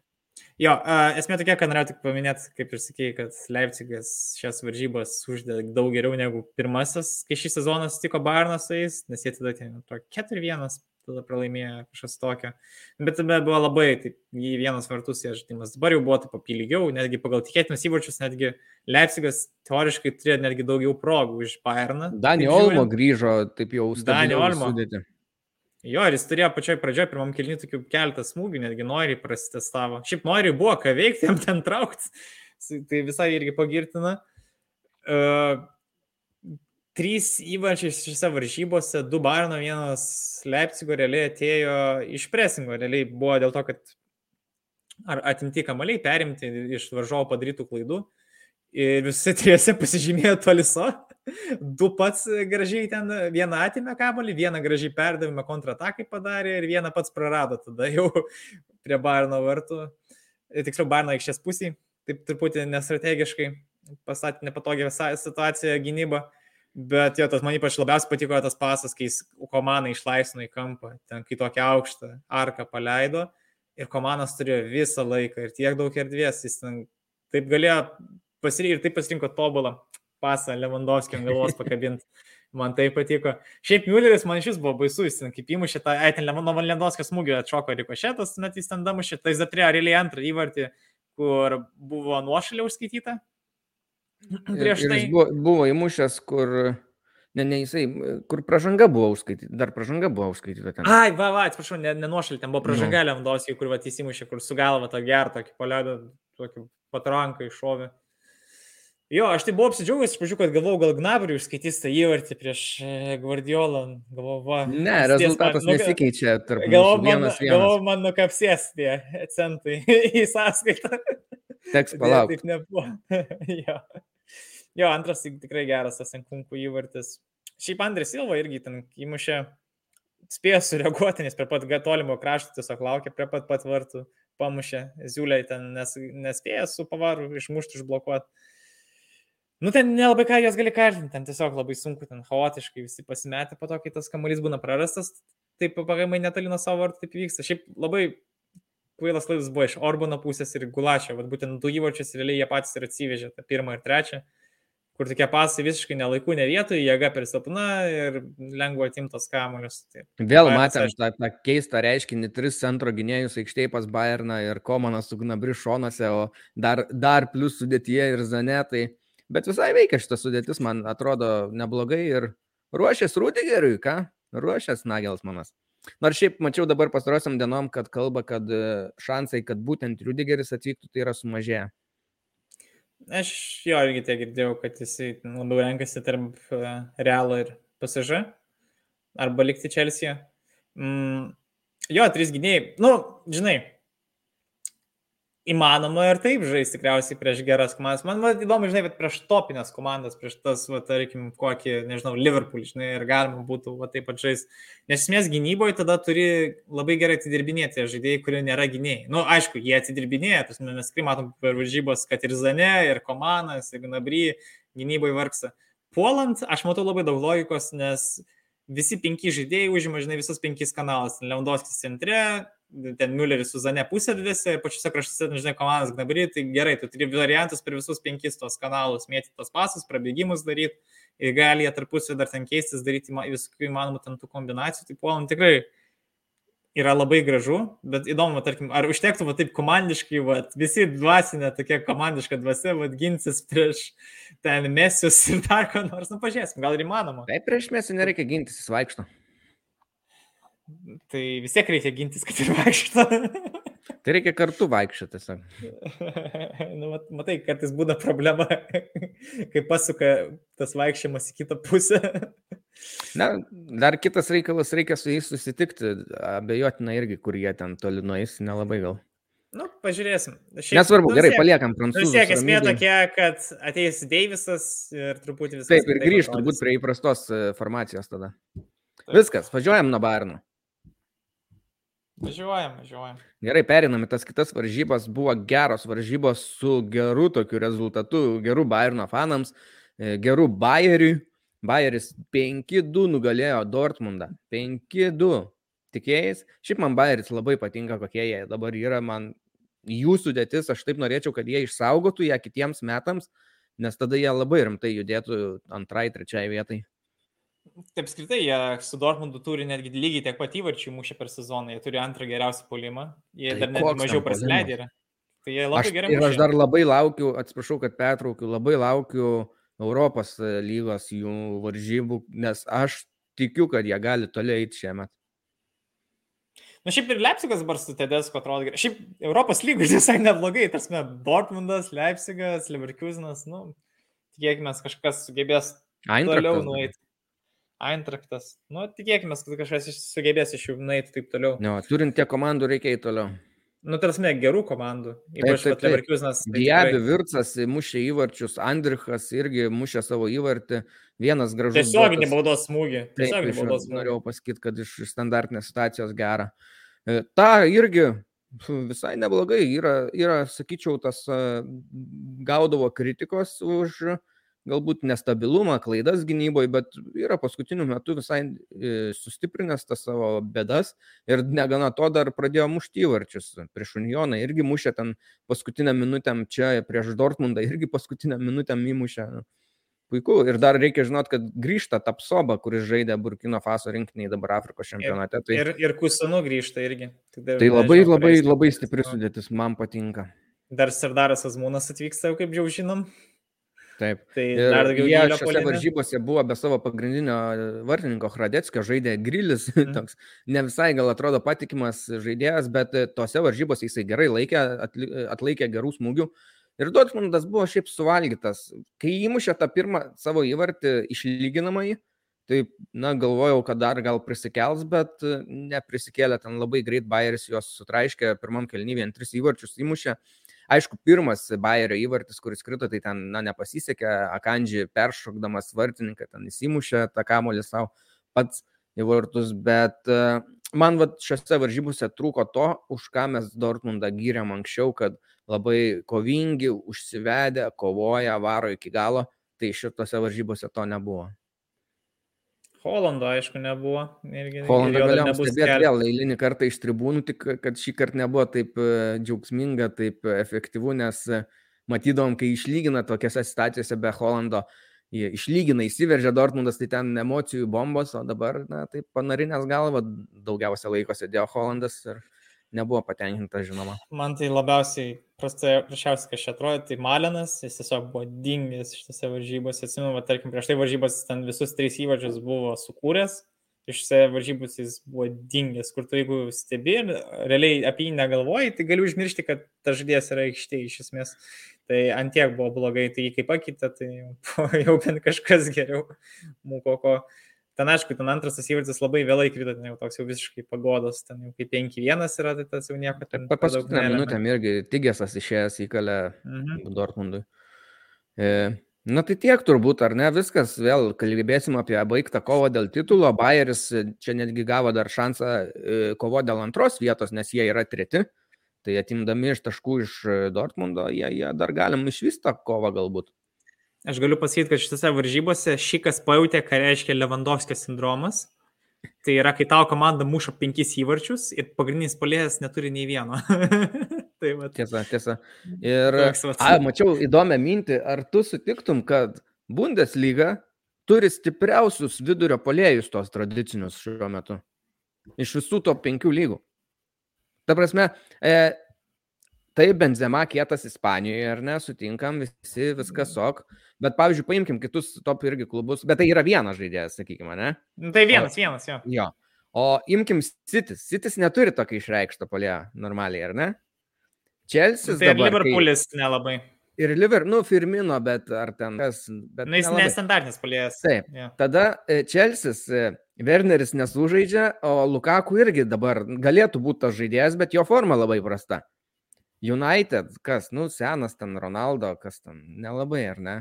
Jo, esmė tokia, kad norėjau tik paminėti, kaip ir sakėjai, kad Leipzigas šias varžybas uždė daug geriau negu pirmasis, kai šį sezoną sutiko Barnas su jais, nes jie tada ten 4-1 tada pralaimėjo kažkas tokio. Bet tada buvo labai, taip, į vienas vartus įžaidimas. Dabar jau buvo taip papilgiau, netgi pagal tikėtinus įvarčius, netgi Leipzigas teoriškai turėjo netgi daugiau progų iš Bayerną. Dani Olmo grįžo, taip jau Dani Olmo. Sudėti. Jo, ir jis turėjo pačioj pradžioj, pirmam kilniui, tokių keletą smūgių, netgi nori prasitestavo. Šiaip nori buvo ką veikti, jam ten traukti. Tai visai irgi pagirtina. Uh, trys įvarčiai šiose varžybose, du Barno, vienas Leipzigo realiai atėjo iš presingo, realiai buvo dėl to, kad ar atimti kamaliai, perimti iš varžovo padarytų klaidų. Ir visi trijose pasižymėjo toliso. Du pats gražiai ten, vieną atimė kamalį, vieną gražiai perdavimą kontratakai padarė ir vieną pats prarado tada jau prie Barno vartų. Tiksliau, Barno aikštės pusėje, taip truputį nestrategiškai pastatė nepatogią situaciją gynybą. Bet jo, tas man ypač labiausiai patiko tas pasas, kai komanda išlaisvino į kampą, ten kai tokią aukštą arką paleido ir komandas turėjo visą laiką ir tiek daug erdvės, jis ten taip galėjo pasirinkti ir taip pasirinko tobulą pasą Lewandowski ant galvos pakabinti. Man tai patiko. Šiaip Mülleris man šis buvo baisus, jis kaip įmušė tą, ai, ten nuo Lewandowskio smūgio atšoko rikošėtas, net jis ten damušė, tai Zatrė realiai antrą įvartį, kur buvo nuošalė užskaityta, Prieš tai. Jis buvo, buvo įmušęs, kur, ne, ne jisai, kur pažanga buvo užskaityta, dar pažanga buvo užskaityta ten. Ai, va, va, atsiprašau, nenuošalį, ten buvo pažanga no. Lewandowski, kur va įsimušė, kur su galva tą gerą, tokį paleido, tokį patranką iššovė. Jo, aš tai buvau apsidžiaugęs, pradžių, kad galvojau, gal Gnabriui užskaitys tą įvartį prieš Guardiolą. Galvojau, va. Ne, rezultatas man, nesikeičia tarp galvojau, man, galvojau, man nukapsės tie centai į sąskaitą. Teks palaukti. Taip nebuvo. jo. Jo, antras tikrai geras tas Enkunkų įvartis. Šiaip Andris Silva irgi ten įmušė, spėjo sureaguoti, nes prie pat tolimo krašto tiesiog laukė prie pat pat vartų, pamušė, Ziuliai ten nes, nespėjo su pavaru išmušti, išblokuoti. Nu, ten nelabai ką jos gali kaltinti, ten tiesiog labai sunku, ten chaotiškai visi pasimetė po to, kai tas kamuolys būna prarastas, taip pagamai netoli nuo savo vartų taip vyksta. Šiaip labai kvailas klaidas buvo iš Orbano pusės ir Gulašio, vad būtent du įvarčius realiai jie patys ir atsivežė, tą pirmą ir trečią kur tokie pasai visiškai nelaikų, ne vietoje, jėga per silpna ir lengva atimtas kamuolius. Tai Vėl matėm tą, tą keistą reiškinį, tris centro gynėjus aikštėje pas Bayerną ir Komanas su Gnabri šonose, o dar, dar plus sudėtyje ir Zanetai. Bet visai veikia šitas sudėtis, man atrodo neblogai ir ruošęs Rudigeriui, ką? Ruošęs Nagelsmanas. Nors šiaip mačiau dabar pastarosiam dienom, kad kalba, kad e, šansai, kad būtent Rudigeris atvyktų, tai yra sumažėję. Aš jo irgi tiek girdėjau, kad jisai labiau renkasi tarp e, Realo ir PSG arba likti Čelsijoje. Mm, jo, trys gynėjai. Nu, žinai, įmanoma ir taip žaisti tikriausiai prieš geras komandas. Man, man įdomu, žinai, bet prieš topinės komandas, prieš tas, va, tarkim, kokį, nežinau, Liverpool, žinai, ir galima būtų va, taip pat žaisti. Nes esmės gynyboje tada turi labai gerai atidirbinėti žaidėjai, kurie nėra gynėjai. Na, nu, aišku, jie atidirbinėja, tas mes tikrai matom per varžybos, kad ir Zane, ir Komanas, ir Gnabry gynyboje vargsta. Puolant, aš matau labai daug logikos, nes visi penki žaidėjai užima, žinai, visus penkis kanalus. Leondovskis centre, ten Mülleris su Zane pusėdvėse ir pačiuose kraštuose, nu, žinai, komandas Gnabry, tai gerai, tu turi variantus per visus penkis tos kanalus, mėtyti tos pasus, prabėgimus daryti ir gali jie tarpusį dar ten keistis, daryti visų įmanomų ten tų kombinacijų, tai puolam tikrai yra labai gražu, bet įdomu, tarkim, ar užtektų va, taip komandiškai, va, visi dvasinė tokia komandiška dvasia, va, gintis prieš ten mesius ir dar ką nors, nu pažiūrėsim, gal ir įmanoma. Taip, prieš mesius nereikia gintis, jis vaikšto. Tai vis tiek reikia gintis, kad ir vaikšto. Tai reikia kartu vaikščioti nu, mat, matai, kartais būna problema, kai pasuka tas vaikščiojimas į kitą pusę. Na, dar kitas reikalas, reikia su jais susitikti, abejotina irgi, kur jie ten toli nueis, nelabai gal. Nu, pažiūrėsim. Šiaip, Nesvarbu, nu, gerai, paliekam prancūzų. Vis tiek esmė tokia, kad ateis Deivisas ir truputį viskas. Taip, ir grįžtų turbūt prie įprastos e, formacijos tada. Taip. Viskas, važiuojam nuo Barno. Važiuojam, važiuojam. Gerai, perinam į tas kitas varžybas. Buvo geros varžybos su geru tokiu rezultatu, geru Bayerno fanams, e, geru Bayeriui. Bayeris 5-2 nugalėjo Dortmundą. 5-2. Tikėjais. Šiaip man Bayeris labai patinka, kokie jie dabar yra. Man jų sudėtis, aš taip norėčiau, kad jie išsaugotų ją kitiems metams, nes tada jie labai rimtai judėtų antrai, trečiai vietai. Taip, apskritai, jie su Dortmundu turi netgi lygiai tiek pat įvarčių mušę per sezoną, jie turi antrą geriausią polimą, jie tai dar net mažiau prasileidė yra. Tai jie labai aš, gerai. Ir aš dar labai laukiu, atsiprašau, kad pertraukiu, labai laukiu Europos e, lygos jų varžybų, nes aš tikiu, kad jie gali toliau eiti šiemet. Na nu, šiaip ir Leipzigas dabar su Tedesko atrodo gerai. Šiaip Europos lygos visai neblogai, tarsi Dortmundas, Leipzigas, Leverkusenas, nu, tikėkime, kažkas sugebės Eintraktas. toliau nueiti. Eintraktas. Nu, tikėkime, kad kažkas sugebės iš jų nueiti taip toliau. Ne, turint tiek komandų reikia eiti toliau. Nu, tarsi, gerų komandų. Ypač Leverkusenas. Tai Diabi. Virtsas mušė įvarčius, Andrichas irgi mušė savo įvartį. Vienas gražus. Tiesioginį baudos smūgį. Tiesioginį baudos smūgį. Norėjau pasakyti, kad iš standartinės situacijos gera. E, ta irgi visai neblogai. Yra, yra sakyčiau, tas gaudavo kritikos už uh, galbūt nestabilumą, klaidas gynyboje, bet yra paskutiniu metu visai e, sustiprinęs tas savo bėdas ir negana to dar pradėjo mušti įvarčius. Prieš Unioną irgi mušė ten paskutinę minutę, čia prieš Dortmundą irgi paskutinę minutę įmušė. Puiku. Ir dar reikia žinot, kad grįžta Tapsoba, kuris žaidė Burkino Faso rinkiniai dabar Afrikos čempionate. Tai, ir, ir Kusanu grįžta irgi. Tai, tai labai, labai, labai stipri sudėtis, man patinka. Dar Sardaras Azmūnas atvyksta, kaip jau žinom. Taip. Tai dar daugiau jie šiose polime. varžybose buvo be savo pagrindinio vartininko Hradeckio, žaidė Grilis, mm. toks ne visai gal atrodo patikimas žaidėjas, bet tose varžybose jisai gerai laikė, atlaikė gerų smūgių. Ir Dortmundas buvo šiaip suvalgytas. Kai įmušė tą pirmą savo įvartį išlyginamąjį, tai, na, galvojau, kad dar gal prisikels, bet e, neprisikėlė ten labai greit, Bayeris juos sutraiškė, pirmam kelnyvien tris įvarčius įmušė. Aišku, pirmas Bayerio įvartis, kuris krito, tai ten, na, nepasisekė, Akandži peršokdamas vartininką, ten įsimušė tą kamolį savo pats į vartus, bet e, man va, šiose varžybose trūko to, už ką mes Dortmundą gyrėm anksčiau, kad labai kovingi, užsivedę, kovoja, varo iki galo, tai šitose varžybose to nebuvo. Holando, aišku, nebuvo. Irgi, Holando galėjom stebėti vėl eilinį kartą iš tribūnų, tik kad šį kartą nebuvo taip e, džiaugsminga, taip efektyvu, nes e, matydom, kai išlygina tokiose situacijose be Holando, išlygina, įsiveržia Dortmundas, tai ten emocijų bombos, o dabar, na, taip panarinės galva daugiausia laiko sėdėjo Holandas ir nebuvo patenkintas, žinoma. Man tai labiausiai prašiausiai, kas čia atrodo, tai Malinas, jis tiesiog buvo dingęs šitose varžybose. Atsimenu, tarkim, prieš tai varžybos ten visus tris įvarčius buvo sukūręs, iš varžybos jis buvo dingęs, kur tu jeigu stebi ir realiai apie jį negalvoji, tai gali užmiršti, kad ta žaidėjas yra aikštėje iš esmės. Tai antiek buvo blogai, tai jį kaip pakeitė, tai jau bent kažkas geriau. Mūko ko. Ten aišku, ten antras tas įvartis labai vėlai krito, ten jau toks jau visiškai pagodas, ten jau kaip 5-1 yra, tai tas jau nieko. Pa paskutinę minutę irgi Tigėsas išėjęs įkalė mhm. Dortmundui. E, na tai tiek turbūt, ar ne, viskas, vėl kalbėsim apie baigtą kovą dėl titulo, Bayeris čia netgi gavo dar šansą e, kovo dėl antros vietos, nes jie yra treti, tai atimdami iš taškų iš Dortmundo, jie, jie dar galim išvystą kovą galbūt. Aš galiu pasakyti, kad šitose varžybose šikas pajutė, ką reiškia Lewandowskio sindromas. Tai yra, kai tavo komanda muša penkis įvarčius ir pagrindinis polėjas neturi nei vieno. tai va. Tiesa, tiesa. Ir a, mačiau įdomią mintį, ar tu sutiktum, kad Bundesliga turi stipriausius vidurio polėjus tos tradicinius šiuo metu. Iš visų to penkių lygų. Ta prasme, e, tai Benzema kietas Ispanijoje, ar ne, sutinkam, visi, viskas sok. Bet, pavyzdžiui, paimkim kitus top irgi klubus, bet tai yra vienas žaidėjas, sakykime, ne? Nu, tai vienas, o, vienas, jo. Jo. O imkim Citis. Citis neturi tokio išreikšto polė normaliai, ar ne? Čelsis. Tai ir Liverpoolis kai... nelabai. Ir Liver, nu, Firmino, bet ar ten kas. Bet nu, jis nestandartinis polėjas. Taip. Yeah. Tada Čelsis, e, Werneris nesužaidžia, o Lukaku irgi dabar galėtų būti tas žaidėjas, bet jo forma labai prasta. United, kas, nu, senas ten Ronaldo, kas ten, nelabai, ar ne?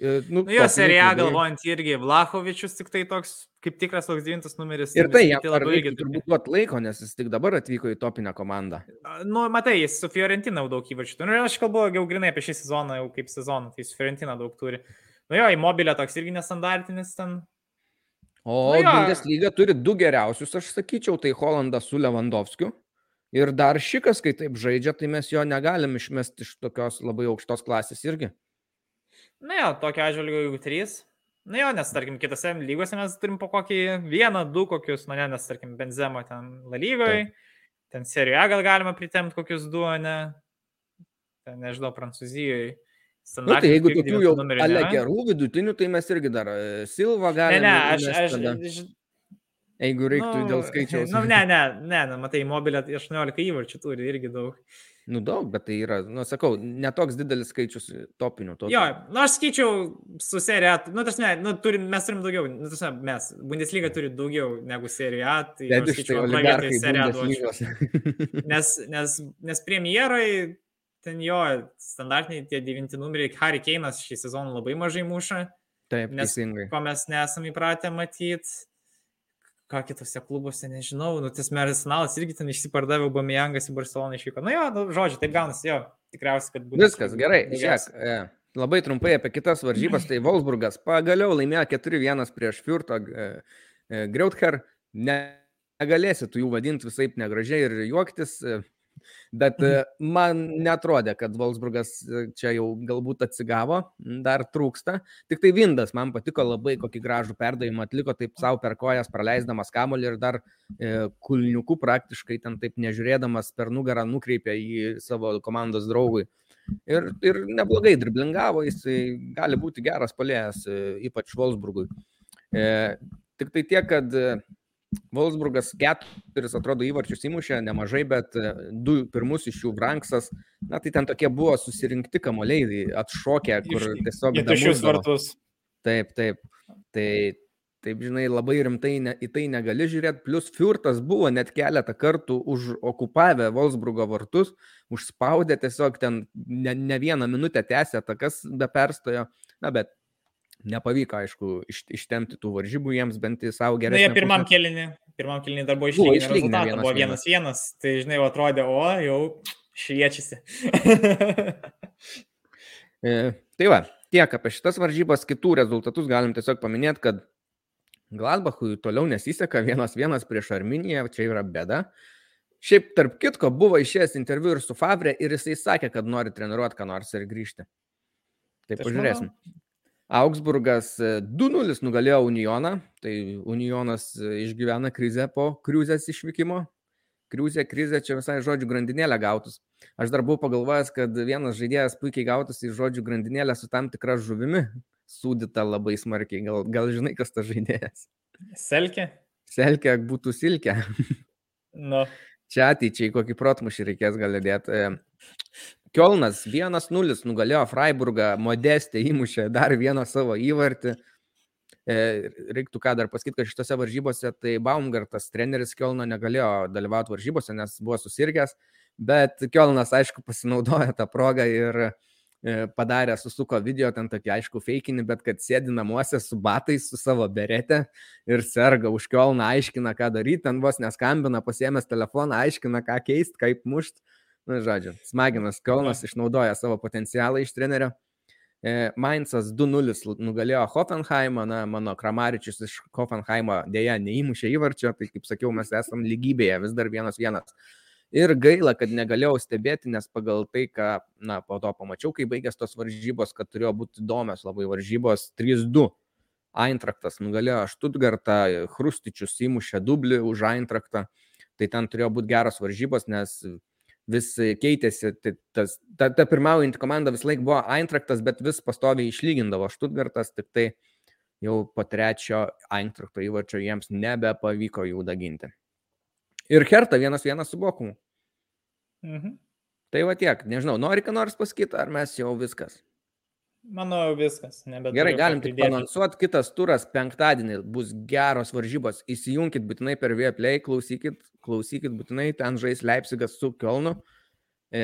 E, nu, nu jo, serija galvojant irgi, Vlahovičius tik tai toks, kaip tikras toks devintas numeris. Ir tai jam labai irgi turbūt duot laiko, nes jis tik dabar atvyko į topinę komandą. Nu, matai, jis su Fiorentina daug įvarčių. Nu, aš kalbu jau grinai apie šį sezoną, jau kaip sezoną, tai su Fiorentina daug turi. Nu jo, į mobilę toks irgi nestandartinis ten. O nu, Bundesliga turi du geriausius, aš sakyčiau, tai Holandas su Lewandowskiu. Ir dar šikas, kai taip žaidžia, tai mes jo negalim išmesti iš tokios labai aukštos klasės irgi. Na jo, tokio atžvilgiu jeigu trys. Na jo, nes tarkim, kitose lygose mes turim po kokį vieną, du kokius, na ne, nes tarkim, Benzema ten La lygoje, ten serijoje gal galima pritemti kokius du, ne, ten nežinau, Prancūzijoje. Nu, tai jeigu tokių jau ale gerų vidutinių, tai mes irgi dar e, Silva galime. Ne, ne, aš, aš, aš, Jeigu reiktų nu, dėl skaičiaus. Nu, ne, ne, ne, ne matai, mobilė 18 įvarčių turi irgi daug. Nu daug, bet tai yra, nu sakau, netoks didelis skaičius topinių. Topinių. Jo, nu aš skaičiau su serija, nu tas ne, nu, turim, mes turim daugiau, nu tas ne, mes, Bundesliga turi daugiau negu serija, tai bet aš skaičiau antrą vietą seriją duočiau. Nes, nes, nes premjerai, ten jo, standartiniai tie devinti numeriai, Harry Keinas šį sezoną labai mažai muša. Taip, nes, teisingai. Ko mes nesame įpratę matyti ką kitose klubuose, nežinau, nu, tas Mersenalas irgi ten išsipardavė, Bamijangas į Barceloną išvyko. Na nu, jo, nu, žodžiu, taip gaunasi, jo, tikriausiai, kad būtų. Viskas gerai, žiūrėk. E, labai trumpai apie kitas varžybas, tai Wolfsburgas pagaliau laimėjo 4-1 prieš Fürto e, e, Greuther. Ne, negalėsi tu jų vadinti visai negražiai ir juoktis. E, Bet mhm. e, man netrodė, kad Wolfsburgas e, čia jau galbūt atsigavo, dar trūksta. Tik tai Vindas man patiko labai, kokį gražų perdavimą atliko, taip savo per kojas praleisdamas kamolį ir dar e, kulniukų praktiškai ten taip nežiūrėdamas per nugarą nukreipė į savo komandos draugui. Ir, ir neblogai driblingavo, jis gali būti geras palėjas, e, ypač Wolfsburgui. E, tik tai tiek, kad Wolfsburgas keturis, atrodo, įvarčius įmušė nemažai, bet e, du pirmus iš jų Branksas, na tai ten tokie buvo susirinkti kamuoliai, atšokę, kur tiesiog... Tušius vartus. Taip, taip. Tai, taip, žinai, labai rimtai ne, į tai negali žiūrėti. Plus Fiurtas buvo net keletą kartų už okupavę Wolfsburgo vartus, užspaudė tiesiog ten ne, ne vieną minutę tęsė atakas be perstojo. Na, bet Nepavyko, aišku, iš, ištemti tų varžybų jiems bent į savo geresnį. Na, jie pirmam kelinį, pirmam kelinį dar buvo išlyginę rezultatą, vienas, buvo vienas vienas, tai žinai, atrodė, o jau šviečiasi. e, tai va, tiek apie šitas varžybas, kitų rezultatus galim tiesiog paminėti, kad Gladbachui toliau nesiseka vienas vienas prieš Arminiją, čia yra bėda. Šiaip tarp kitko buvo išėjęs interviu ir su Fabre ir jisai sakė, kad nori treniruoti ką nors ir grįžti. Tai, tai pažiūrėsim. Manau, Augsburgas 2-0 e, nugalėjo Unioną, tai Unionas e, išgyvena krizę po kriuzės išvykimo. kriuzė, krizė, čia visai žodžių grandinėlė gautus. Aš dar buvau pagalvojęs, kad vienas žaidėjas puikiai gautus į žodžių grandinėlę su tam tikra žuvimi, sūdyta labai smarkiai. Gal, gal žinai, kas tas žaidėjas? Selkė? Selkė būtų silkė. Nu. Čia ateičiai kokį protmušį reikės gal dėti. Kielnas 1-0 nugalėjo Freiburgą, Modestė įmušė dar vieną savo įvartį. E, reiktų ką dar pasakyti, kad šitose varžybose tai Baumgartas, treneris Kielno, negalėjo dalyvauti varžybose, nes buvo susirgęs, bet Kielnas, aišku, pasinaudojo tą progą ir e, padarė, susuko video, ten tokį aišku feikinį, bet kad sėdi namuose su batais, su savo berete ir serga už Kielną, aiškina, ką daryti, ten vos neskambina, pasiemęs telefoną, aiškina, ką keisti, kaip mušti. Nu, žodžiu, smaginas Kaunas išnaudoja savo potencialą iš trenerio. E, Mainzas 2-0 nugalėjo Hoffenheimą, na, mano Kramaričius iš Hoffenheimo dėja neįmušė įvarčio, tai kaip sakiau, mes esam lygybėje, vis dar vienas vienas. Ir gaila, kad negalėjau stebėti, nes pagal tai, ką, na, po to pamačiau, kai baigės tos varžybos, kad turėjo būti įdomios labai varžybos 3-2. Eintraktas nugalėjo Štutgartą, Hrustičius įmušė dublį už Eintraktą, tai ten turėjo būti geros varžybos, nes vis keitėsi, tai tas, ta, ta pirmaujanti komanda vis laik buvo Eintraktas, bet vis pastoviai išlygindavo Štutgartas, tik tai jau po trečio Eintrakto įvarčio jiems nebepavyko jų daginti. Ir Herta vienas vienas su Bokumu. Mhm. Tai va tiek, nežinau, nori ką nors pasakyti, ar mes jau viskas? Manau, viskas. Gerai, galim tik anonsuoti, kitas turas penktadienį bus geros varžybos. Įsijunkit būtinai per Vieplay, klausykit, klausykit būtinai, ten žais Leipzigas su Kielnu. E,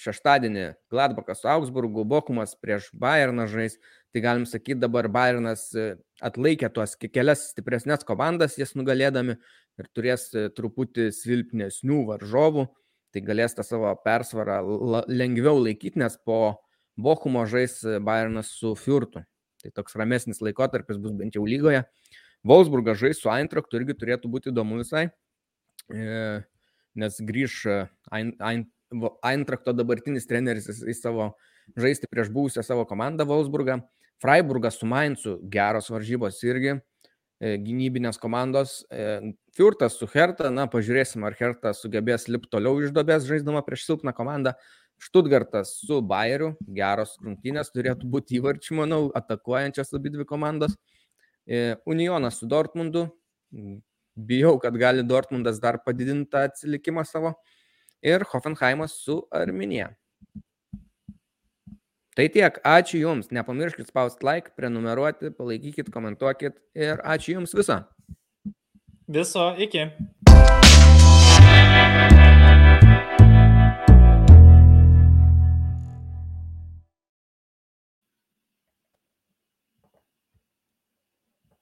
šeštadienį Gladbachas su Augsburgu, Bokumas prieš Bayerną žais. Tai galim sakyti, dabar Bayernas e, atlaikė tuos kelias stipresnės komandas, jas nugalėdami ir turės e, truputį silpnesnių varžovų. Tai galės tą savo persvarą lengviau laikyti, nes po Bochumo žais e, Bayernas su Fiurtu. Tai toks ramesnis laikotarpis bus bent jau lygoje. Wolfsburgas žais su Eintraktu irgi turėtų būti įdomu visai, e, nes grįž e, Eintrakto dabartinis treneris į savo žaisti prieš buvusią savo komandą Wolfsburgą. Freiburgas su Mainzu geros varžybos irgi gynybinės komandos. Fiurtas su Herta, na, pažiūrėsim, ar Herta sugebės lipti toliau iš dobės žaisdama prieš silpną komandą. Štutgartas su Bayeriu, geros rungtynės, turėtų būti įvarčių, manau, atakuojančias abi dvi komandos. E, Unionas su Dortmundu, bijau, kad gali Dortmundas dar padidinti tą atsilikimą savo. Ir Hoffenheimas su Arminija. Tai tiek, ačiū Jums, nepamirškit spausti like, prenumeruoti, palaikykit, komentuokit ir ačiū Jums viso. Viso, iki.